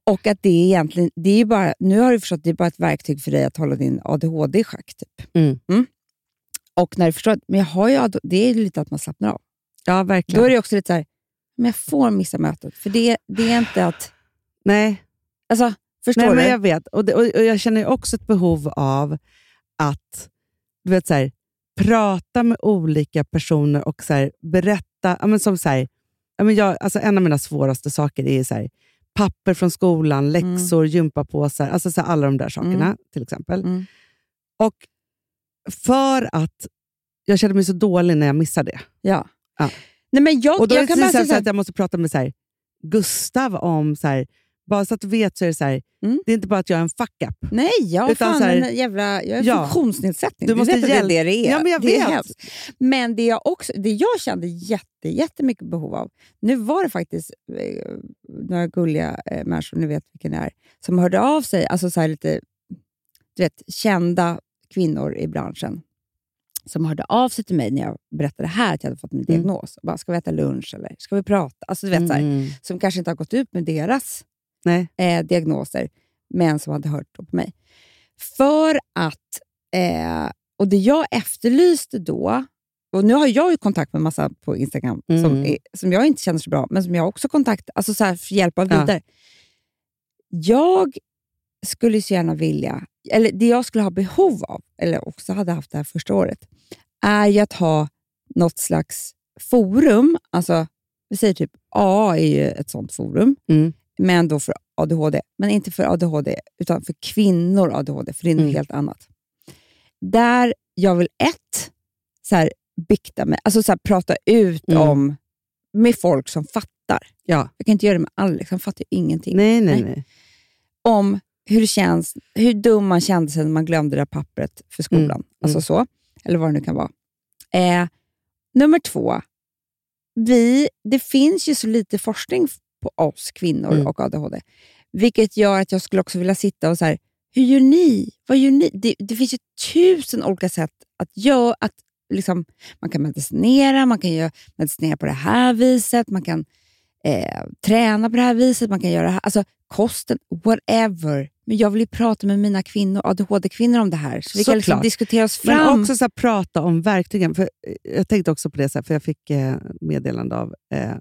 Och att det är egentligen, det är bara, nu har du förstått att det är bara ett verktyg för dig att hålla din ADHD i schack. Typ. Mm. Och när du förstår att men jag har ju det är lite att man slappnar av. Ja, verkligen. Då är det också lite så här, men jag får missa mötet. För det, det är inte att... Nej, Alltså, förstår Nej du? men jag vet. Och, det, och, Jag känner också ett behov av att du vet, så här, prata med olika personer och så här, berätta. Ja, men som så här, ja, men jag, alltså en av mina svåraste saker är så här, papper från skolan, läxor, gympapåsar. Alltså så här, alla de där sakerna Mm. till exempel. Mm. Och för att jag kände mig så dålig när jag missade det. Ja. Ja. Nej, men jag, Och då är jag det kan säga så så att jag måste prata med så Gustav om så bara så att du vet så är det så här, Mm. det är inte bara att jag är en fuck-up. Nej, jag Utan fan så här- en jävla jag en Ja. funktionsnedsättning. Du Du måste vet att det är det det är. Ja, men jag det är vet. hemskt. Men det jag, också, det jag kände jätte, jättemycket behov av, nu var det faktiskt eh, några gulliga eh, människor, ni vet vilken det är, som hörde av sig, alltså så här lite du vet, kända kvinnor i branschen, som hörde av sig till mig när jag berättade här att jag hade fått min Mm. diagnos. Och bara, ska vi äta lunch eller ska vi prata? Alltså, du vet, så här, Mm. som kanske inte har gått ut med deras. Eh, diagnoser, men som hade hört på mig. För att, eh, och det jag efterlyste då, och nu har jag ju kontakt med massa på Instagram som, Mm. är, som jag inte känner så bra, men som jag också kontakt, alltså så här, för hjälp av Ja. vidare. Jag skulle så gärna vilja, eller det jag skulle ha behov av, eller också hade haft det här första året, är ju att ha något slags forum. Alltså, vi säger typ AA är ju ett sånt forum, Mm. Men då för ADHD. Men inte för ADHD, utan för kvinnor ADHD, för det är något Mm. helt annat. Där jag vill ett, så här, bikta mig, alltså så här, prata ut Mm. om med folk som fattar. Ja. Jag kan inte göra det med Alex, han fattar ju ingenting. Nej, nej, Nej. Om hur det känns, hur dum man kände sig när man glömde det där pappret för skolan. Mm. Alltså Mm. så, eller vad det nu kan vara. Eh, nummer två, vi, det finns ju så lite forskning på oss kvinnor Mm. och ADHD, vilket gör att jag skulle också vilja sitta och så här, hur gör ni? Vad gör ni? Det, det finns ju tusen olika sätt att göra. Att liksom, man kan medicinera, man kan göra, medicinera på det här viset, man kan eh, träna på det här viset, man kan göra det här. Alltså kosten, whatever. Men jag vill ju prata med mina kvinnor, ADHD-kvinnor om det här. Så vi kan liksom diskutera oss fram. Men också så här, prata om verktygen. För eh, jag tänkte också på det, så här, för jag fick eh, meddelande av eh,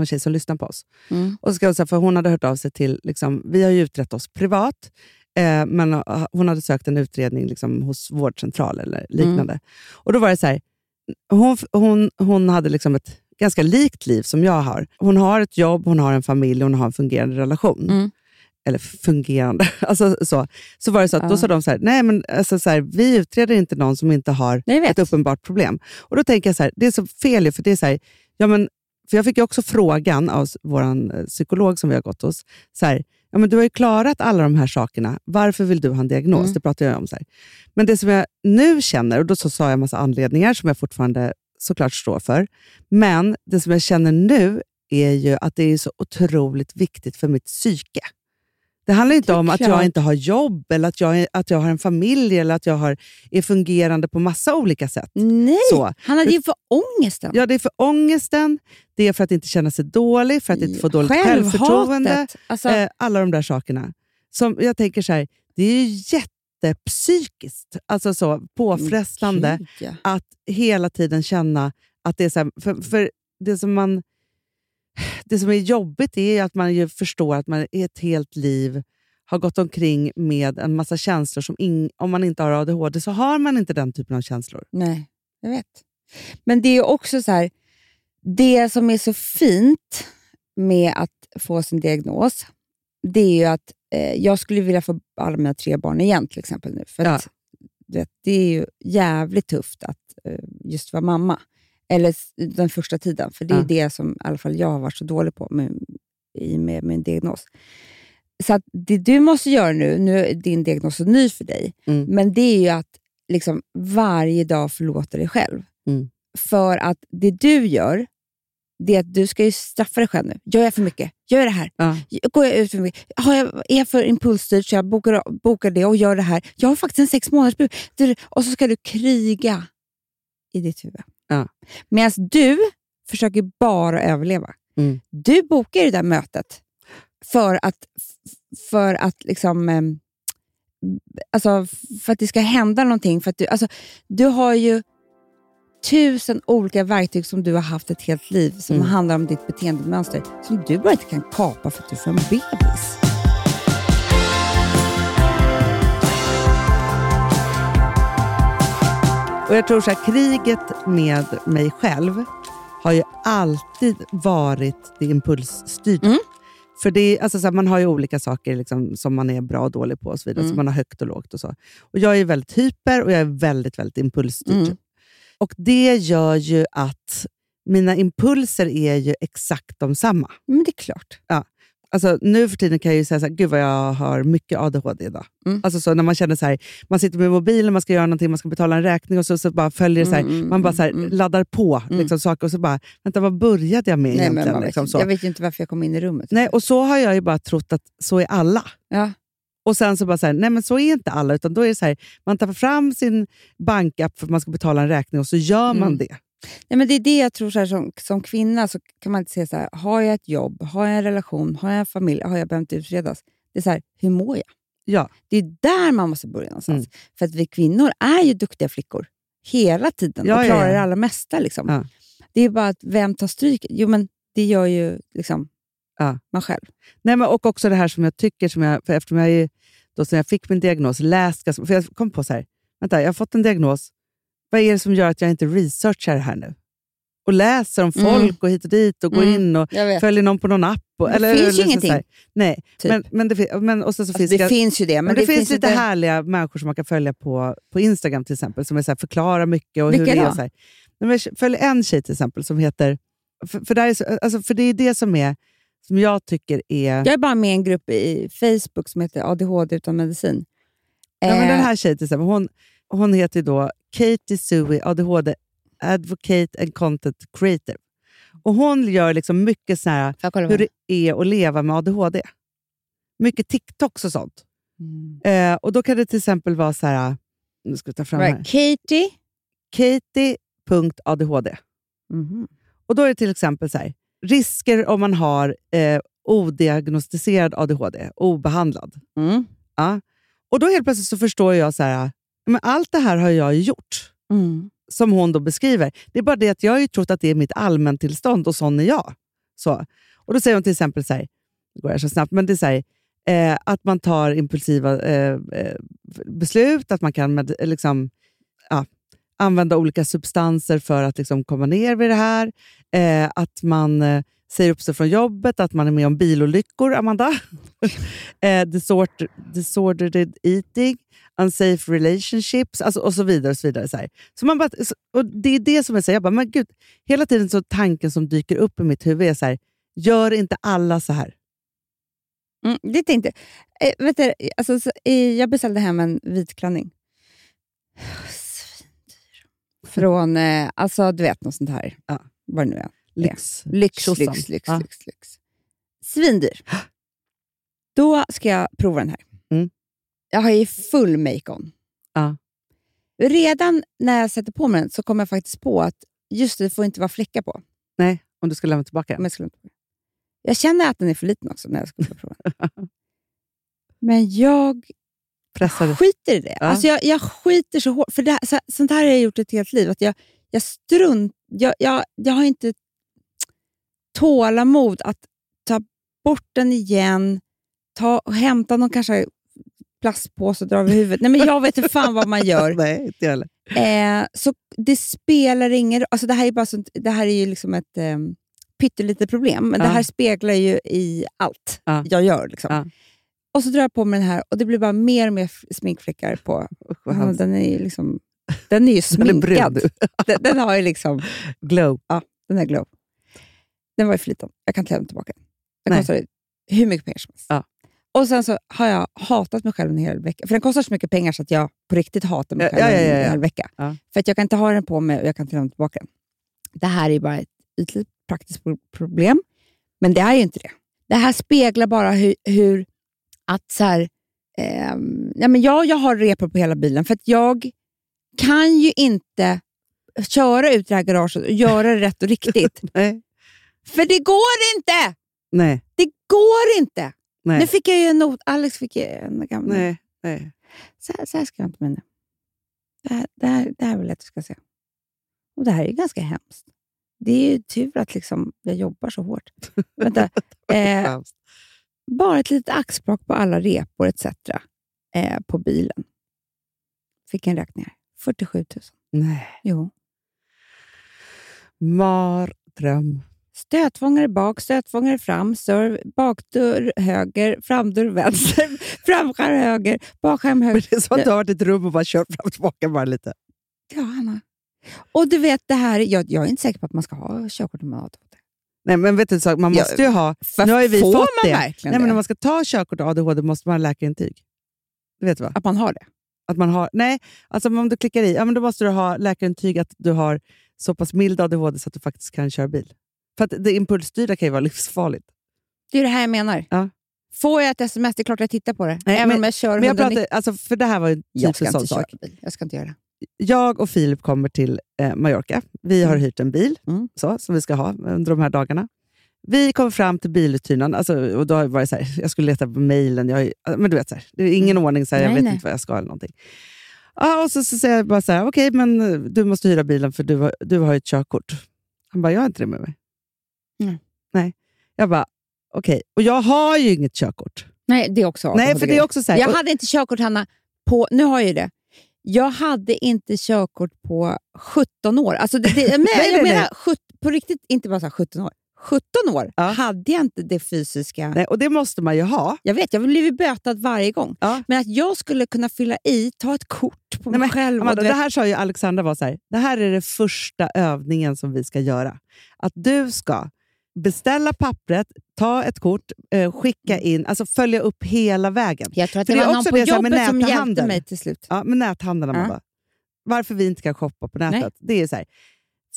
någon tjej som lyssnar på oss. Mm. Och så ska säga, för Hon hade hört av sig till, liksom, vi har ju utrett oss privat, eh, men eh, hon hade sökt en utredning liksom, hos vårdcentral eller liknande. Och Då var det så här, hon, hon, hon hade liksom ett ganska likt liv som jag har. Hon har ett jobb, hon har en familj, hon har en fungerande relation. Mm. Eller fungerande. Alltså, så. så var det så att Ja. då sa de så här, nej men alltså, så här, vi utreder inte någon som inte har Nej, ett uppenbart problem. Och Då tänker jag så här, det är så fel för det är så här, ja, men, för jag fick också frågan av vår psykolog som vi har gått hos, så här, ja, men du har ju klarat alla de här sakerna, varför vill du ha en diagnos? Mm. Det pratar jag om. Så här. Men det som jag nu känner, och då så sa jag en massa anledningar som jag fortfarande såklart står för, men det som jag känner nu är ju att det är så otroligt viktigt för mitt psyke. Det handlar inte Det är om att klart. jag inte har jobb, eller att jag, är- att jag har en familj, eller att jag har, är fungerande på massa olika sätt. Nej, Så. han hade ju för ångesten. Ja, det är för ångesten, det är för att inte känna sig dålig, för att inte få dåligt självförtroende. Alltså, Eh, alla de där sakerna. Som jag tänker så här, det är ju jättepsykiskt, alltså så påfrestande Gud, ja. att hela tiden känna att det är så här, för, för det som man det som är jobbigt är att man ju förstår att man i ett helt liv har gått omkring med en massa känslor som in, om man inte har ADHD så har man inte den typen av känslor. Nej, jag vet. Men det är också så här, det som är så fint med att få sin diagnos, det är ju att eh, jag skulle vilja få alla mina tre barn igen till exempel nu. För Ja. att, vet, det är ju jävligt tufft att eh, just vara mamma. Eller den första tiden, för det är Ja. det som i alla fall jag har varit så dålig på med, i med min diagnos. Så att det du måste göra nu, nu är din diagnos så ny för dig, Mm. men det är ju att liksom varje dag förlåta dig själv. Mm. För att det du gör, det är att du ska ju straffa dig själv nu. Gör jag för mycket? Gör jag det här? Ja. Går jag ut för mycket? Har jag, är jag för impulsstyrd så jag bokar, bokar det och gör det här? Jag har faktiskt en sex månaders Och så ska du kriga i ditt huvud. Ja. Medan du försöker bara överleva. Mm. Du bokar det där mötet för att, för att liksom... ehm, Alltså för att det ska hända någonting. För att du, alltså, du har ju tusen olika verktyg som du har haft ett helt liv som Mm. handlar om ditt beteendemönster som du bara inte kan kapa för att du får en bebis. Och jag tror så här, kriget med mig själv har ju alltid varit det impulsstyrda. Mm. För det alltså så här, man har ju olika saker liksom, som man är bra och dålig på. och så vidare. Mm. Så man har högt och lågt. och så. Och Jag är väldigt hyper och jag är väldigt, väldigt impulsstyrd. Mm. Och Det gör ju att mina impulser är ju exakt de samma. Men det är klart. Alltså, nu för tiden kan jag ju säga så här, gud vad jag har mycket ADHD idag. Mm. Alltså, så när man känner så här, man sitter med mobilen, man ska göra någonting, man ska betala en räkning och så, så bara följer det så här, Mm, mm, man bara så här, mm, mm. laddar på Mm. liksom, saker och så bara, vänta vad började jag med Nej, egentligen? man vet, liksom, så. jag vet ju inte varför jag kom in i rummet. Nej, och så har jag ju bara trott att så är alla. Ja. Och sen så bara så här, nej men så är inte alla, utan då är så här, man tar fram sin bankapp för att man ska betala en räkning och så gör man Mm. det. Nej, men det är det jag tror, så här, som, som kvinna så kan man inte säga så här, har jag ett jobb, har jag en relation, har jag en familj, har jag behövt utredas? Det är så här, hur mår jag? Ja. Det är där man måste börja någonstans. Mm. För att vi kvinnor är ju duktiga flickor hela tiden Ja, och ja, klarar ja. det allra mesta. Liksom. Ja. Det är bara att vem tar stryk? Jo, men det gör ju liksom Ja. man själv. Nej, men och också det här som jag tycker, som jag, för eftersom jag, då sen jag fick min diagnos läst, för jag kom på så här, vänta, jag har fått en diagnos, vad är det som gör att jag inte researchar det här nu? Och läser om Mm. folk och hit och dit och går Mm. in och följer någon på någon app. Och, Det eller, finns ju eller så ingenting, här. Nej, typ. men, men, det, men och sen så Alltså, finns det det, finns ju det, men, men det, finns, lite inte... härliga människor som man kan följa på, på Instagram till exempel, som är så här, förklarar mycket och hur Vilka det är. Så här. Men följer en tjej till exempel som heter... För, för, där är så, alltså, för det är det som, är, som jag tycker är... Jag är bara med i en grupp i Facebook som heter ADHD utan medicin. Ja, men Eh, den här tjejen till exempel, hon, hon heter då Katie Sui, ADHD Advocate and Content Creator. Och Hon gör liksom mycket så här, hur det är att leva med ADHD. Mycket TikToks och sånt. Mm. Eh, och Då kan det till exempel vara så här... Nu ska jag ta fram Right. här. Katie? Katie.adhd. Mhm. Och Då är det till exempel så här, risker om man har eh, odiagnostiserad ADHD, obehandlad. Mm. Ja. Och Då helt plötsligt så förstår jag så här, men allt det här har jag gjort. Mm. som hon då beskriver. Det är bara det att jag har ju trott att det är mitt allmäntillstånd och sån är jag. Så. Och Då säger hon till exempel så här, det går här så snabbt, men det är så här, eh, att man tar impulsiva eh, eh, beslut, att man kan med, liksom, ja, använda olika substanser för att liksom, komma ner vid det här. Eh, att man eh, säger upp sig från jobbet, att man är med om bilolyckor, Amanda. eh, disorder, disordered eating, unsafe relationships alltså, och så vidare. Och så vidare så här. Så man bara, så- och Det är det som jag säger, jag bara, men gud, hela tiden så tanken som dyker upp i mitt huvud är så här, gör inte alla så här? Mm, det tänkte eh, vet du, alltså, så, eh, Jag beställde hem en vit klänning. Svindyr. Från, eh, alltså du vet, något sånt här. Ja. Vad det nu är. Lyx. Lyx, lyx, lyx, Ja. lyx, lyx. Svindyr. Då ska jag prova den här. Mm. Jag har ju full make-on. Ja. Redan när jag sätter på mig den så kommer jag faktiskt på att just det, det får inte vara fläckar på. Nej, om du ska lämna tillbaka den. jag, skulle... jag känner att den är för liten också när jag ska prova den. Men jag Pressa det. skiter i det. Ja. Alltså jag, jag skiter så hårt. För det här, så, sånt här har jag gjort ett helt liv. Att jag, jag, strunt, jag, jag, jag har inte tålamod att ta bort den igen, ta, och hämta någon kanske plastpåse och dra över huvudet. Nej, men jag vet inte fan vad man gör. Nej, inte heller. Eh, så det spelar ingen alltså det här är bara sånt, Det här är ju liksom ett eh, pyttelitet problem, men Ja. det här speglar ju i allt Ja. jag gör. Liksom. Ja. Och så drar jag på mig den här och det blir bara mer och mer sminkfläckar på. Usch, Ja, den är ju liksom, den är ju är sminkad. den, den har ju liksom, Glow. den här glow. Den var ju för liten. Jag kan inte lämna tillbaka den. Den Nej. kostade hur mycket pengar som helst. Ja. Och sen så har jag hatat mig själv en hel vecka. För den kostar så mycket pengar så att jag på riktigt hatar mig själv ja, ja, en hel vecka. För att jag kan inte ha den på mig och jag kan inte lämna tillbaka den. Det här är bara ett ytligt praktiskt pro- problem, men det är ju inte det. Det här speglar bara hur, hur att så här, ehm, ja, men jag, jag har repor på hela bilen för att jag kan ju inte köra ut det här garaget och göra det rätt och riktigt. Nej. För det går inte! Nej. Det går inte! Nej. Nu fick jag ju en not. Alex fick ju en gammal. Nej. Nej. Så, här, så här ska jag inte med nu. Det här, det, här, det här vill jag att du ska se. Och det här är ju ganska hemskt. Det är ju tur att liksom, jag jobbar så hårt. Vänta. Eh, bara ett litet axplock på alla repor etc. Eh, på bilen. Fick en räkning här. 47 000. Nej. Jo. Mardröm. Stötfångare bak, stötfångare fram, serv, bakdörr höger, framdörr vänster, framskärm höger, bakskärm Men höger. det är som att du har varit i ett rum och bara kört fram och tillbaka bara lite. Ja, Hanna. Och du vet, det här, jag, jag är inte säker på att man ska ha körkort med ADHD. Nej, men vet du, man måste ju ha... För Nu har vi får fått man det. verkligen Nej, men det? när man ska ta körkort och ADHD måste man ha läkarintyg. Du vet va? Att man har det? Att man har, nej, alltså om du klickar i, ja, men då måste du ha läkarintyg att du har så pass mild ADHD så att du faktiskt kan köra bil. För att det impulsstyrda kan ju vara livsfarligt. Det är det här jag menar. Ja. Får jag ett sms, det är klart jag tittar på det. Nej, Även men- om jag kör Men jag 190. pratar, alltså, för det här var ju en Jag ska typisk sån sak. bil. Jag ska inte göra det. Jag och Filip kommer till eh, Mallorca. Vi har Mm. hyrt en bil Mm. så, som vi ska ha under de här dagarna. Vi kommer fram till biluthyraren, alltså, och då var det så här, jag skulle leta på mejlen. Jag, men du vet, så här, det är ingen ordning, så här, jag Mm. Nej, vet nej. inte vad jag ska eller någonting. Ja, och så, så säger jag bara så här, okej, men eh, du måste hyra bilen för du, har- du har ju ett körkort. Han bara, jag har inte det med mig. Nej. Nej. Jag bara, okej. Och jag har ju inget körkort. Nej, det är också Nej, för det är också så här, Jag hade inte körkort, Hanna, på... Nu har jag ju det. Jag hade inte körkort på 17 år. Alltså det, det, men Nej, jag nej, menar nej. sjut- på riktigt, inte bara så här 17 år. 17 år Ja. hade jag inte det fysiska... Nej, och det måste man ju ha. Jag vet, jag har blivit bötad varje gång. Ja. Men att jag skulle kunna fylla i, ta ett kort på Nej, mig men, själv. Amanda, det här sa ju Alexandra var så här, det här är det första övningen som vi ska göra. Att du ska beställa pappret, ta ett kort, eh, skicka in, alltså följa upp hela vägen. jag tror att det, det är var någon på det så här jobbet som hjälpte mig till slut. Ja, med näthandeln, Amanda. Varför vi inte kan shoppa på nätet. Nej. Det är så här,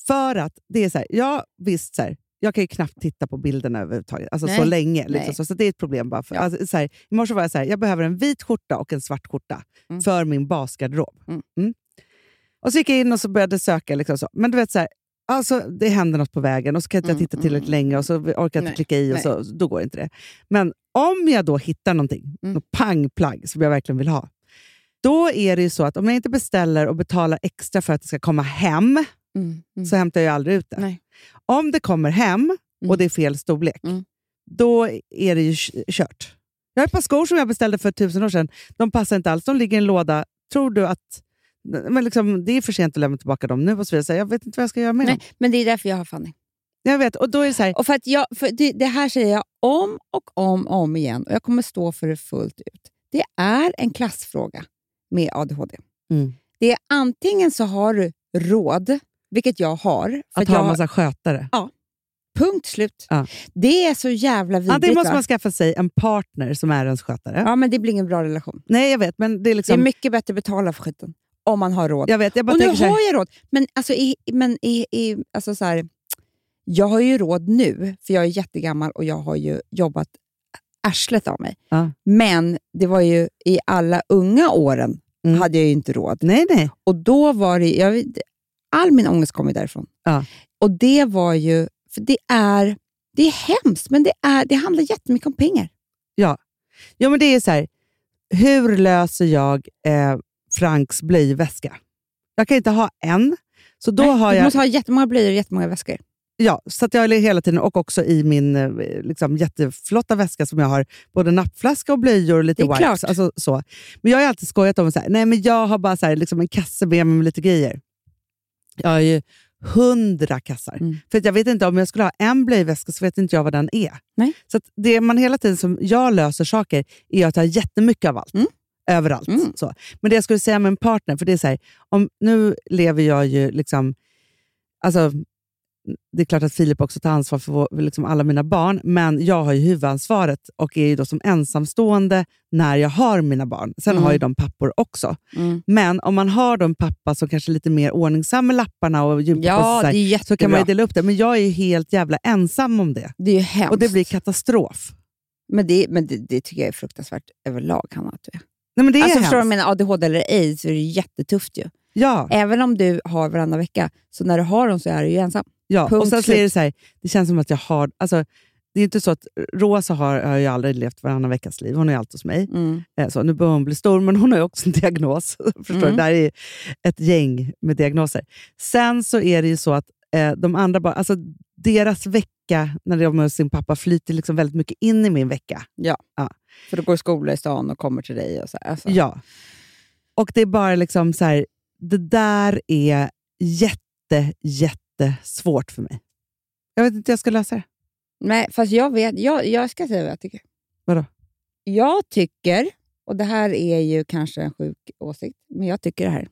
för att det är så här, ja visst, så här, jag kan ju knappt titta på bilderna överhuvudtaget, alltså så Nej. länge. Liksom, så, så det är ett problem. Bara för, Ja. alltså, så här, I morse var jag så här, jag behöver en vit skjorta och en svart skjorta Mm. för min basgarderob. Mm. Mm. Och så gick jag in och så började söka. Liksom så. Men du vet, så här, alltså, det händer något på vägen och så kan jag inte Mm, titta tillräckligt länge och så orkar jag inte klicka i och så, då går inte det. Men om jag då hittar någonting, Mm. något pangplagg som jag verkligen vill ha, då är det ju så att om jag inte beställer och betalar extra för att det ska komma hem, Mm, mm. så hämtar jag aldrig ut det. Nej. Om det kommer hem och Mm. det är fel storlek, Mm. då är det ju kört. Jag har ett par skor som jag beställde för tusen år sedan. De passar inte alls. De ligger i en låda. Tror du att men liksom, det är för sent att lämna tillbaka dem nu? Och så vidare. Jag vet inte vad jag ska göra med Nej, dem. men det är därför jag har Fanny. Jag vet, och då är det så här, Och för att jag, för det, det här säger jag om och om och om igen och jag kommer stå för det fullt ut. Det är en klassfråga med ADHD. Mm. Det är antingen så har du råd, vilket jag har. Att ha en har- massa skötare. Punkt slut. Ja. Det är så jävla vidrigt. Antingen måste va? man skaffa sig en partner som är ens skötare. Ja, men det blir ingen bra relation. Nej, jag vet, men det är Det är liksom... mycket bättre att betala för skiten. Om man har råd. jag vet, jag bara och nu har jag råd. Men, alltså, i, men i, i, alltså, så här, jag har ju råd nu, för jag är jättegammal och jag har ju jobbat arslet av mig. Ja. Men det var ju i alla unga åren Mm. hade jag ju inte råd. Nej, nej. Och då var det, jag, all min ångest kom ju därifrån. Ja. Och det var ju, för det är, det är hemskt, men det, är, det handlar jättemycket om pengar. Jo, men det är så här, hur löser jag eh, Franks blöjväska? Jag kan inte ha en, så då Nej, har du jag... måste ha jättemånga blöjor och jättemånga väskor. Ja, så att jag är hela tiden, och också i min eh, liksom, jätteflotta väska som jag har både nappflaska och blöjor och lite wipes. Alltså, så. Men jag har alltid skojat om att nej men jag har bara så här, liksom en kasse med mig med lite grejer. Jag har ju hundra kassar. Mm. För att jag vet inte, om jag skulle ha en blöjväska så vet inte jag vad den är. Nej. Så det man hela tiden som jag löser saker är att ha jättemycket av allt. Mm. Överallt. Mm. Så. Men det jag skulle säga med en partner, för det är så här, om, nu lever jag ju liksom... Alltså, det är klart att Filip också tar ansvar för vår, liksom alla mina barn, men jag har ju huvudansvaret och är ju då som ensamstående när jag har mina barn. Sen Mm. har ju de pappor också. Mm. Men om man har då en pappa som kanske är lite mer ordningsam med lapparna och Ja, är jättebra. så kan man ju dela upp det. Men jag är helt jävla ensam om det. Det är ju hemskt. Och det blir katastrof. Men, det, men det, det tycker jag är fruktansvärt överlag, Hanna. Att du är. Nej, men det är alltså, förstår du hemskt. vad jag menar? ADHD eller AIDS så är det jättetufft ju. Ja, Även om du har varannan vecka, så när du har dem så är du ju ensam. ja. punkt och sen så är det så här, det känns som att jag har... Alltså, det är inte så att Rosa har, har ju aldrig levt varannan veckas liv. Hon är alltid hos mig. Eh, Så nu börjar hon bli stor, men hon har ju också en diagnos. Förstår Mm. du? Det här är ett gäng med diagnoser. Sen så är det ju så att eh, de andra barn, alltså deras vecka när de är hos sin pappa flyter liksom väldigt mycket in i min vecka. För du går i skola i stan och kommer till dig. Och så, alltså. Ja. Och det är bara liksom så här, det där är jätte, jättesvårt för mig. Jag vet inte hur jag ska lösa det. Nej, fast jag vet. Jag, jag ska säga vad jag tycker. Vadå? Jag tycker, och det här är ju kanske en sjuk åsikt, men jag tycker det här.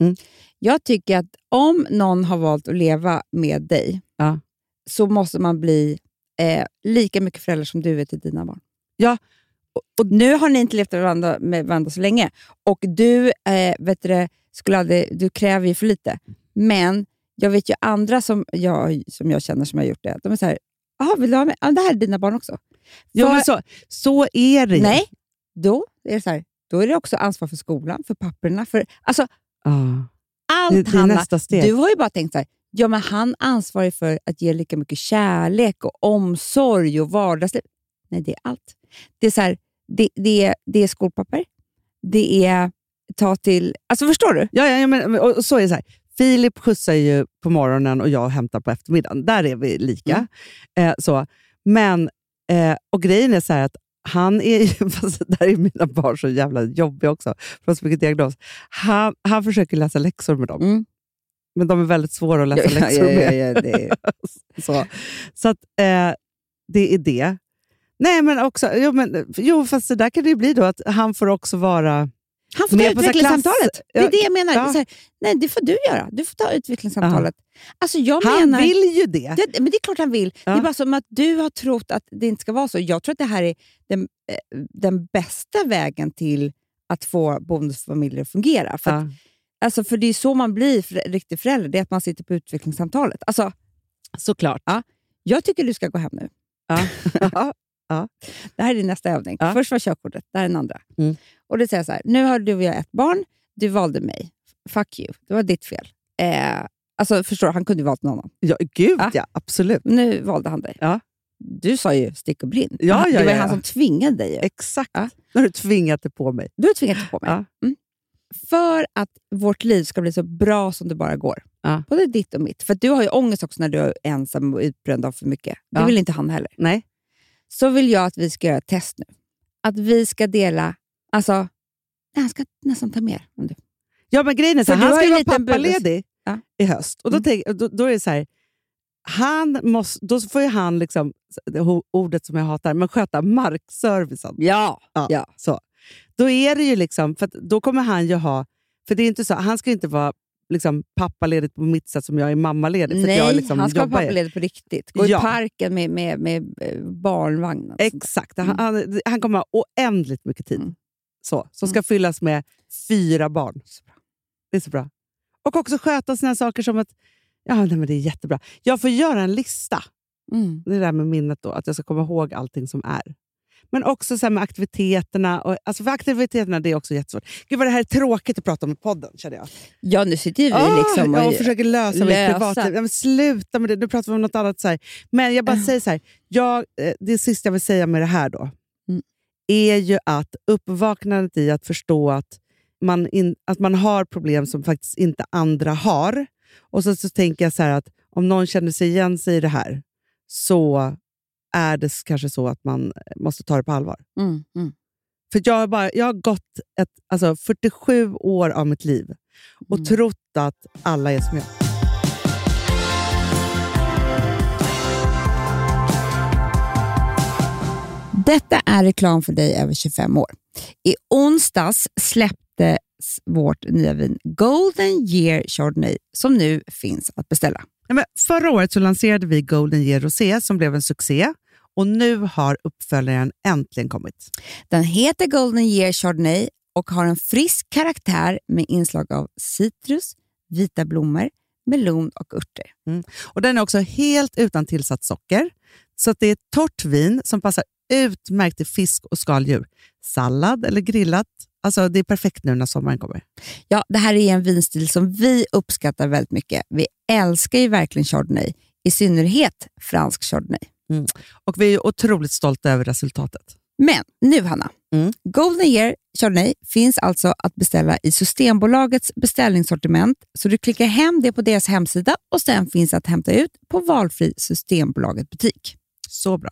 Mm. Jag tycker att om någon har valt att leva med dig, Ja. så måste man bli eh, lika mycket förälder som du är till dina barn. Ja. Och, nu har ni inte levt med varandra, med varandra så länge och du, eh, vet du, skulle aldrig, du kräver ju för lite. Men jag vet ju andra som jag, som jag känner som har gjort det. De är så här, Jaha, vill du ha med? Ja, det här är dina barn också. För- men så, så är det ju. Nej, då är det så här, då är det också ansvar för skolan, för papperna. För, alltså, Ja. allt Det, det Hanna, nästa steg. Du har ju bara tänkt så här, ja, men han ansvarar för att ge lika mycket kärlek och omsorg och vardagsliv. Nej, det är allt. Det är, så här, det, det är, det är skolpapper, det är ta till... Alltså Förstår du? Ja, ja, ja men, och, och så är det så här. Filip skjutsar ju på morgonen och jag hämtar på eftermiddagen. Där är vi lika. Eh, så. Men, eh, och grejen är så att han är ju, fast där är mina barn så jävla jobbiga också, har så mycket diagnos. Han, han försöker läsa läxor med dem, Mm. men de är väldigt svåra att läsa läxor med. det är, Så, så att, eh, det är det. Nej, men också, jo, men, jo, fast det där kan det ju bli då, att han får också vara... han får ta utvecklingssamtalet. Det är det jag menar. Ja. Här, nej, det får du göra. Du får ta utvecklingssamtalet. Alltså, jag Han menar, vill ju det. Det, men det är klart han vill. Ja. Det är bara som att du har trott att det inte ska vara så. Jag tror att det här är den, eh, den bästa vägen till att få bonusfamiljer att fungera. För, att, alltså, för det är så man blir för, riktig förälder, det är att man sitter på utvecklingssamtalet. Alltså, såklart. Ja. jag tycker du ska gå hem nu. Ja. Det här är din nästa övning. Ja. Först var körkortet, det här är den andra. Mm. Och det säger så här, nu har du och jag ett barn, du valde mig. Fuck you, det var ditt fel. Eh, alltså, förstår du, han kunde ju valt någon annan. Ja, gud Ja. ja, absolut. Nu valde han dig. Ja. Du sa ju stick och brinn. Ja, ja, det var ju ja, han ja. som tvingade dig. ju. Exakt. Ja. Nu har du tvingat det på mig. Du har tvingat dig på mig. Ja. Mm. För att vårt liv ska bli så bra som det bara går. Ja. Både ditt och mitt. För du har ju ångest också när du är ensam och utbränd av för mycket. Det Ja. vill inte han heller. Nej. Så vill jag att vi ska göra ett test nu. Att vi ska dela... Alltså, nej, han ska nästan ta mer. Om du. Ja, men grejen är så han ska ju vara pappaledig Ja. i höst. Och då, Mm. tänk, då, då är det så här, han måste, då får ju han, liksom, ordet som jag hatar, men sköta markservicen. Ja. Ja. ja. Så. Då är det ju liksom, för då kommer han ju ha, för det är inte så, han ska inte vara liksom, pappaledig på mitt sätt som jag är mammaledig. Nej, jag liksom han ska vara pappaledig på riktigt. Gå Ja. i parken med, med, med eh, där. Exakt, han, han, han kommer ha oändligt mycket tid. Mm. Så, som ska fyllas med fyra barn. Det är så bra. Och också sköta såna saker som att, ja nej, men det är jättebra. Jag får göra en lista. Mm. Det där med minnet då, att jag ska komma ihåg allting som är. Men också så med aktiviteterna. Och, alltså för aktiviteterna det är också jättesvårt. Gud vad det här är tråkigt att prata om i podden känner jag. Ja, nu sitter ju vi Ah, liksom och... jag försöker lösa, mitt lösa. privatliv. Ja, sluta med det, nu pratar vi om något annat. Så här. Men jag bara säger så här, jag, eh, det sista jag vill säga med det här då, Mm. är ju att uppvaknandet i att förstå att man, in, att man har problem som faktiskt inte andra har. Och så, så tänker jag så här att om någon känner sig igen sig i det här, så är det kanske så att man måste ta det på allvar. Mm, mm. För jag har, bara, jag har gått ett, alltså 47 år av mitt liv och Mm. trott att alla är som jag. Detta är reklam för dig över 25 år. I onsdags släpptes vårt nya vin Golden Year Chardonnay som nu finns att beställa. Ja, förra året så lanserade vi Golden Year Rosé som blev en succé och nu har uppföljaren äntligen kommit. Den heter Golden Year Chardonnay och har en frisk karaktär med inslag av citrus, vita blommor, melon och örter. Och Den är också helt utan tillsatt socker, så det är torrt vin som passar utmärkt till fisk och skaldjur. Sallad eller grillat. Alltså Det är perfekt nu när sommaren kommer. Ja, det här är en vinstil som vi uppskattar väldigt mycket. Vi älskar ju verkligen Chardonnay, i synnerhet fransk Chardonnay. Och Vi är otroligt stolta över resultatet. Men nu Hanna, Mm. Golden Year Chardonnay finns alltså att beställa i Systembolagets beställningssortiment. Så du klickar hem det på deras hemsida och sen finns att hämta ut på valfri Systembolaget butik. Så bra.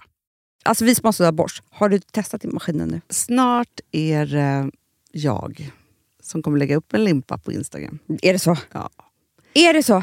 Alltså vi som har sådär borst, har du testat i maskinen nu? Snart är det jag som kommer lägga upp en limpa på Instagram. Är det så? Ja. Är det så?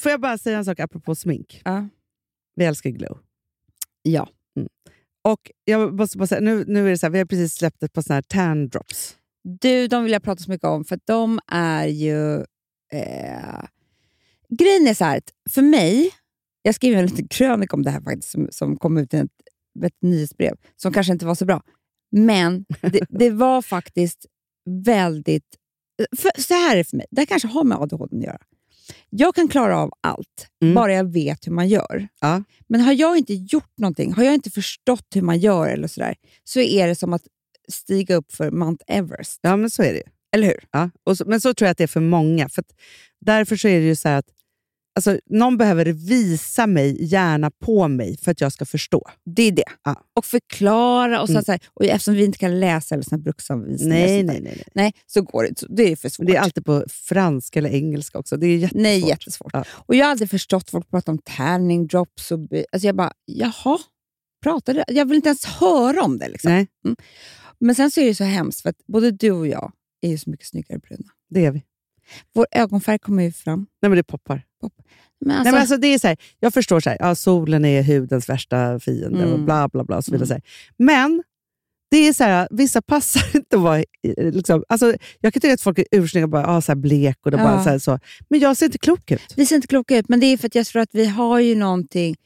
Får jag bara säga en sak apropå smink? Ja. Vi älskar Glow. Ja. Och jag måste bara säga, nu, nu är det så här, vi har precis släppt ett par såna här tan drops. Du, de vill jag prata så mycket om för de är ju... Eh... Grejen är så här, för mig, jag skrev en liten krönika om det här faktiskt som, som kom ut i ett, ett nyhetsbrev som kanske inte var så bra. Men det, det var faktiskt väldigt... För, så här är det för mig, det här kanske har med ADHD att göra. Jag kan klara av allt, Mm. bara jag vet hur man gör. Ja. Men har jag inte gjort någonting, har jag inte förstått hur man gör eller sådär, så är det som att stiga upp för Mount Everest. Ja, men så är det. Eller hur? Ja. Så, men så tror jag att det är för många. För därför så är det ju så här att alltså, någon behöver visa mig, gärna på mig, för att jag ska förstå. Det är det. Ja. Och förklara. Och så, Mm. så här, och eftersom vi inte kan läsa eller såna bruksanvisningar Nej, nej, nej. nej. nej, så går det så Det är för svårt. Det är alltid på franska eller engelska också. Det är jättesvårt. nej, jättesvårt. Ja. Och jag har aldrig förstått folk prata om tanning drops. Och, alltså jag bara, jaha? Pratade? Jag vill inte ens höra om det. Liksom. Nej, Men sen så är det så hemskt, för att både du och jag är ju så mycket snyggare bruna. det är vi. Vår ögonfärg kommer ju fram. Nej, men det poppar. Men alltså, Nej, men alltså, det är så här, jag förstår så här, ja, solen är hudens värsta fiende och Mm. bla bla bla. Och så vidare, Mm. Men det är så här, vissa passar inte att vara... Liksom, alltså, jag kan tycka att folk är ursnygga och bara, ah, så blek. Och det Ja. bara, så här, så. Men jag ser inte klok ut. vi ser inte kloka ut, men det är för att jag tror att vi har ju någonting...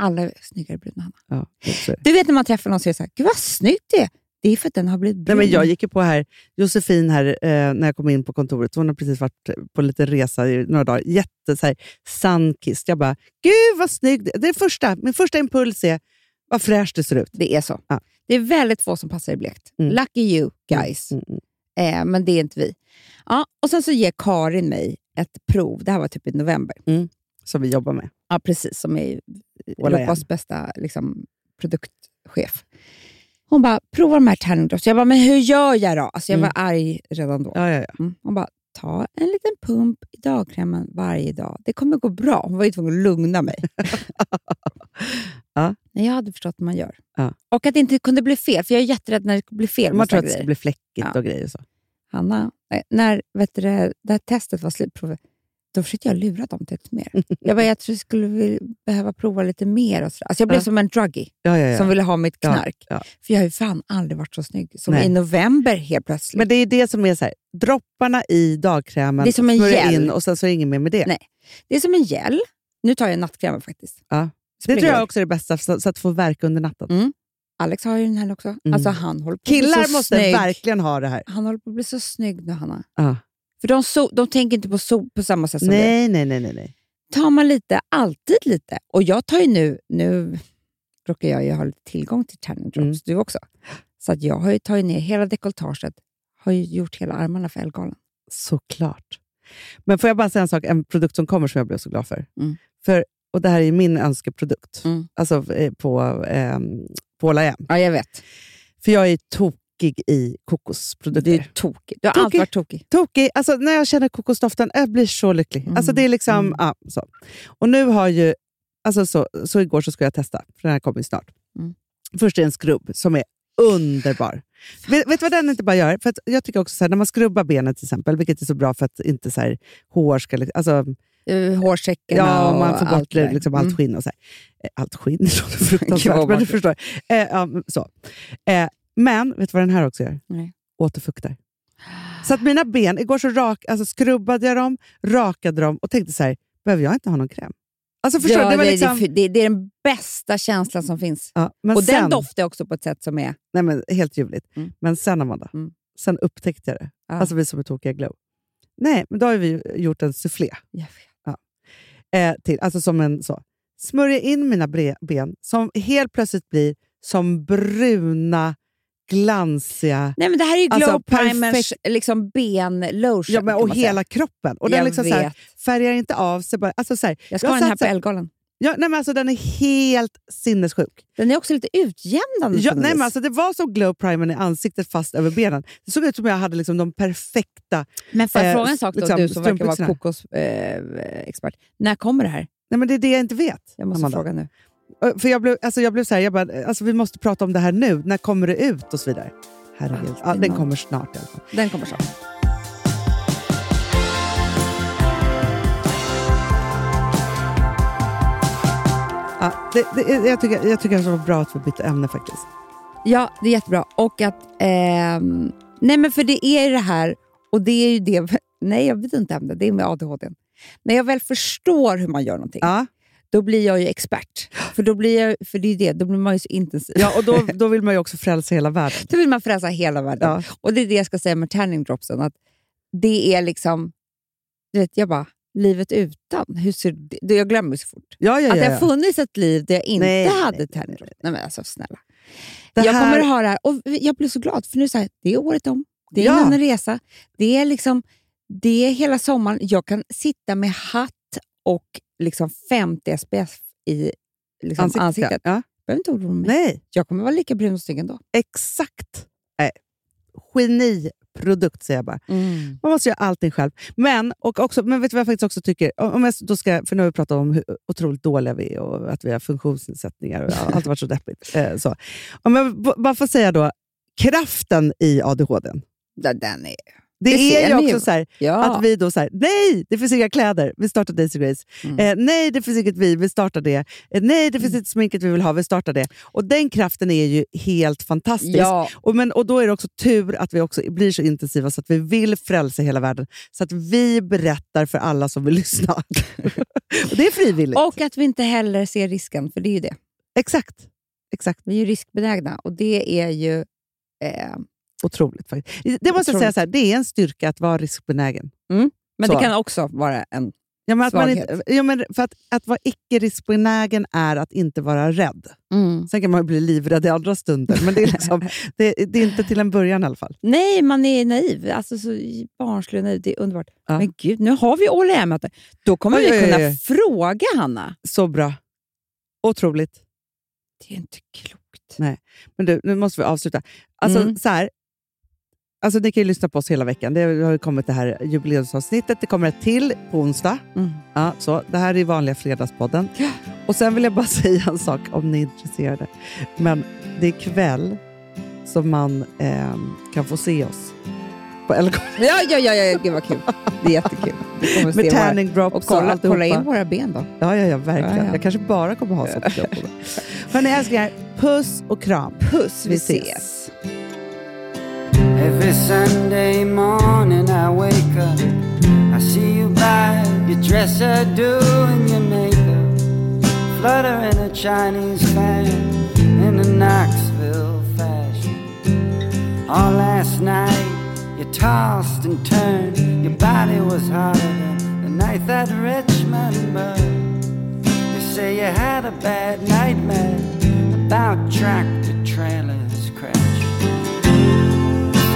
Alla är snyggare bruna, Hanna. Ja. Du vet när man träffar någon och säger så här, gud vad snyggt det är. Det är för att den har blivit Nej, brun. men jag gick ju på här, Josefin här, eh, när jag kom in på kontoret, hon har precis varit på en liten resa i några dagar. Jätte så här, sunkissed. Jag bara, gud vad snygg det är. Första, min första impuls är, vad fräscht det ser ut. Det är så. Ja. Det är väldigt få som passar i blekt. Mm. Lucky you guys. Mm, mm. Eh, men det är inte vi. Ja, och Sen så ger Karin mig ett prov. Det här var typ i november. Som vi jobbar med. Ja, precis. Som är Europas bästa liksom, produktchef. Hon bara, prova de här tanning drops. Jag bara, men hur gör jag då? Alltså, jag var arg redan då. Ja, ja, ja. Mm. Hon bara, ta en liten pump i dagkrämen varje dag. Det kommer gå bra. Hon var ju tvungen att lugna mig. Ja. Nej, jag hade förstått hur man gör. Ja. Och att det inte kunde bli fel, för jag är jätterädd när det blir fel. Man tror att det ska bli fläckigt Ja. och grejer. Så. Hanna, eh, när vet du, det, här testet var slutprovet, då försökte jag lura dem till lite mer. jag bara, jag tror jag skulle behöva prova lite mer. Och så. Alltså jag blev Ja. som en druggie Ja, ja, som ville ha mitt knark. För jag har ju fan aldrig varit så snygg som Nej. i november helt plötsligt. Men det är det som är så här, dropparna i dagkrämen, Det är som en gel. in och sen så är det inget mer med det. Nej. Det är som en gel. Nu tar jag nattkrämen faktiskt. Ja. Det tror jag också är det bästa, så, så att få verka under natten. Mm. Alex har ju den här också. Mm. Alltså han håller på Killar måste snygg. verkligen ha det här. Han håller på att bli så snygg nu, Hanna. Ja. För de, so de tänker inte på sol på samma sätt som vi. Nej, nej, nej, nej, nej. tar man lite, alltid lite. Och jag tar ju nu, nu råkar jag ju ha lite tillgång till tanning drops, Mm. du också. Så att jag har ju tagit ner hela dekolletaget, har ju gjort hela armarna för Ellegalan. Såklart. Men får jag bara säga en sak, en produkt som kommer som jag blev så glad för. Mm. för och Det här är min önskeprodukt Mm. alltså, eh, på, eh, på H&M. Ja, jag vet. För jag är tokig i kokosprodukter. Du är tokig. Du har Tokig. alltid varit tokig. tokig. Alltså, när jag känner kokosdoften, jag blir så lycklig. Mm. Alltså, det är liksom, Mm. ja, så. Och nu har ju, alltså, så, så igår så ska jag testa, för den här kommer ju snart. Mm. Först är det en skrubb som är underbar. Vet, vet du vad den inte bara gör? För att jag tycker också så här, när man skrubbar benet till exempel, vilket är så bra för att inte så här, hår ska... liksom- Alltså, Uh, hårsäckarna ja, och man får bort allt det liksom, allt Mm. skinn och så här. Eh, Allt skinn låter fruktansvärt, men du förstår. Eh, ja, så. Eh, men vet du vad den här också gör? Nej. Återfuktar. Så att mina ben, igår så rak, alltså skrubbade jag dem, rakade dem och tänkte så här, behöver jag inte ha någon kräm? Alltså förstår? Ja, Det var liksom, det, det, det är den bästa känslan som finns. ja, och sen, den doftar också på ett sätt som är... nej men, helt ljuvligt. Mm. Men sen Amanda, Mm. sen upptäckte jag det. Ja. Alltså vi som är tokiga Glow. Nej, men då har vi gjort en soufflé. Vet. Eh, till, alltså som en så. Smörja in mina ben som helt plötsligt blir som bruna, glansiga... Nej, men det här är ju Alltså, Glow Primers perfekt. liksom benlotion. Ja, men, och hela kroppen. Och den liksom här, färgar inte av sig. Bara, alltså så här, Jag ska jag ha den här på Ellegalan. Ja, nej, men alltså, den är helt sinnessjuk. Den är också lite utjämnande. Ja, nej, men alltså, det var som glow primern i ansiktet fast över benen. Det såg ut som jag hade liksom de perfekta... men får jag eh, fråga en sak då, liksom, du som verkar vara kokosexpert. Eh, expert. När kommer det här? Nej, men det är det jag inte vet. Jag måste Amanda. fråga nu. Eh, För jag blev, alltså jag blev så här, jag bara, alltså vi måste prata om det här nu. När kommer det ut? Och så vidare. Herregud. Ja, den kommer snart i alla fall. Den kommer snart. Ja, det, det, jag, tycker, jag tycker det var bra att vi bytte ämne faktiskt. Ja, det är jättebra. Och att... ehm, nej, men för det är det här, och det är ju det... Nej, jag byter inte ämne. Det är med ADHD. När jag väl förstår hur man gör någonting, Ja, då blir jag ju expert. För, då blir jag, för det är det, då blir man ju så intensiv. ja och då, då vill man ju också frälsa hela världen. Då vill man frälsa hela världen. Ja. Och det är det jag ska säga med tanning dropsen. Att det är liksom... Du vet, jag bara, livet utan. Hur ser det, jag glömmer så fort. Ja, ja, Att det har funnits ett liv där jag inte Nej, hade nej, tanning drops. Nej, men alltså snälla. Det Jag här- kommer att ha det här. Och jag blir så glad, för nu är det här, det är året om. Det är en resa. Det är, liksom, det är hela sommaren. Jag kan sitta med hatt och liksom 50 SPF i liksom Ansiktet, ansiktet. Ja. Behöver inte oroa mig. Nej, Jag kommer vara lika brun och snygg ändå. exakt. Nej. Geniprodukt säger jag bara. Man måste göra allting själv. Men, och också, men vet du vad jag faktiskt också tycker? Om jag då ska, för nu har vi pratat om hur otroligt dåliga vi är och att vi har funktionsnedsättningar. Och allt har varit så deppigt. Eh, så. Om jag bara får säga då, kraften i ADHD. Den är... Det, är ju också ju. så här, Ja. att vi då så här, nej, det finns inga kläder, vi startar Daisy Grace. Mm. Eh, nej, det finns inget vi, vi startar det. Eh, nej, det finns inte sminket vi vill ha, vi startar det. Och den kraften är ju helt fantastisk. Ja. Och, men, och då är det också tur att vi också blir så intensiva så att vi vill frälsa hela världen. Så att vi berättar för alla som vill lyssna. och det är frivilligt. Och att vi inte heller ser risken, för det är ju det. Exakt. Exakt. Vi är ju riskbenägna och det är ju... Eh, Otroligt. Faktiskt. Det måste jag säga, Otroligt. så här, det är en styrka att vara riskbenägen. men Så. det kan också vara en... Ja, men att man Svaghet. inte, ja, men för att, att vara icke-riskbenägen är att inte vara rädd. Sen kan man bli livrädd i andra stunder, men det är, liksom, det, det är inte till en början i alla fall. Nej, man är naiv. Alltså så barnslig och naiv. Det är underbart. Ja. Men gud, nu har vi OLE-möte. Då kommer Oj, vi kunna oj, oj. fråga Hanna. Så bra. Otroligt. Det är inte klokt. Nej. Men du, nu måste vi avsluta. Alltså, Mm. så här, alltså, ni kan ju lyssna på oss hela veckan. Det har ju kommit det här jubileumsavsnittet. Det kommer ett till på onsdag. Mm. Ja, så, det här är vanliga Fredagspodden. Och Sen vill jag bara säga en sak om ni är intresserade. Men det är ikväll som man ehm, kan få se oss på Ellegaard Ja, ja, ja, ja, gud vad kul. Det är jättekul. Vi med se våra, tanning drops och kolla, alltihopa. kolla in våra ben då. Ja, ja, ja, verkligen. Ja, ja. Jag kanske bara kommer ha sånt. Hörni älsklingar, puss och kram. Puss, Vi ses. Every Sunday morning I wake up, I see you by your dresser doing your makeup, fluttering a Chinese fan in a Knoxville fashion. All last night you tossed and turned, your body was hotter than the night that Richmond burned. They say you had a bad nightmare about tractor trailers.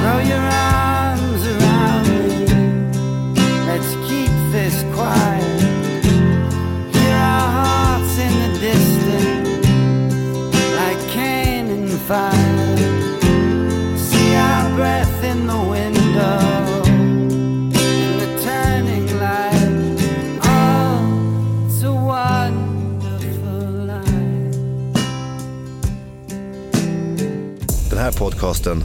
Throw your arms around me. Let's keep this quiet. Hear our hearts in the distance, like cannon fire. See our breath in the window, in the turning light. Oh, it's wonderful life. Den här podcasten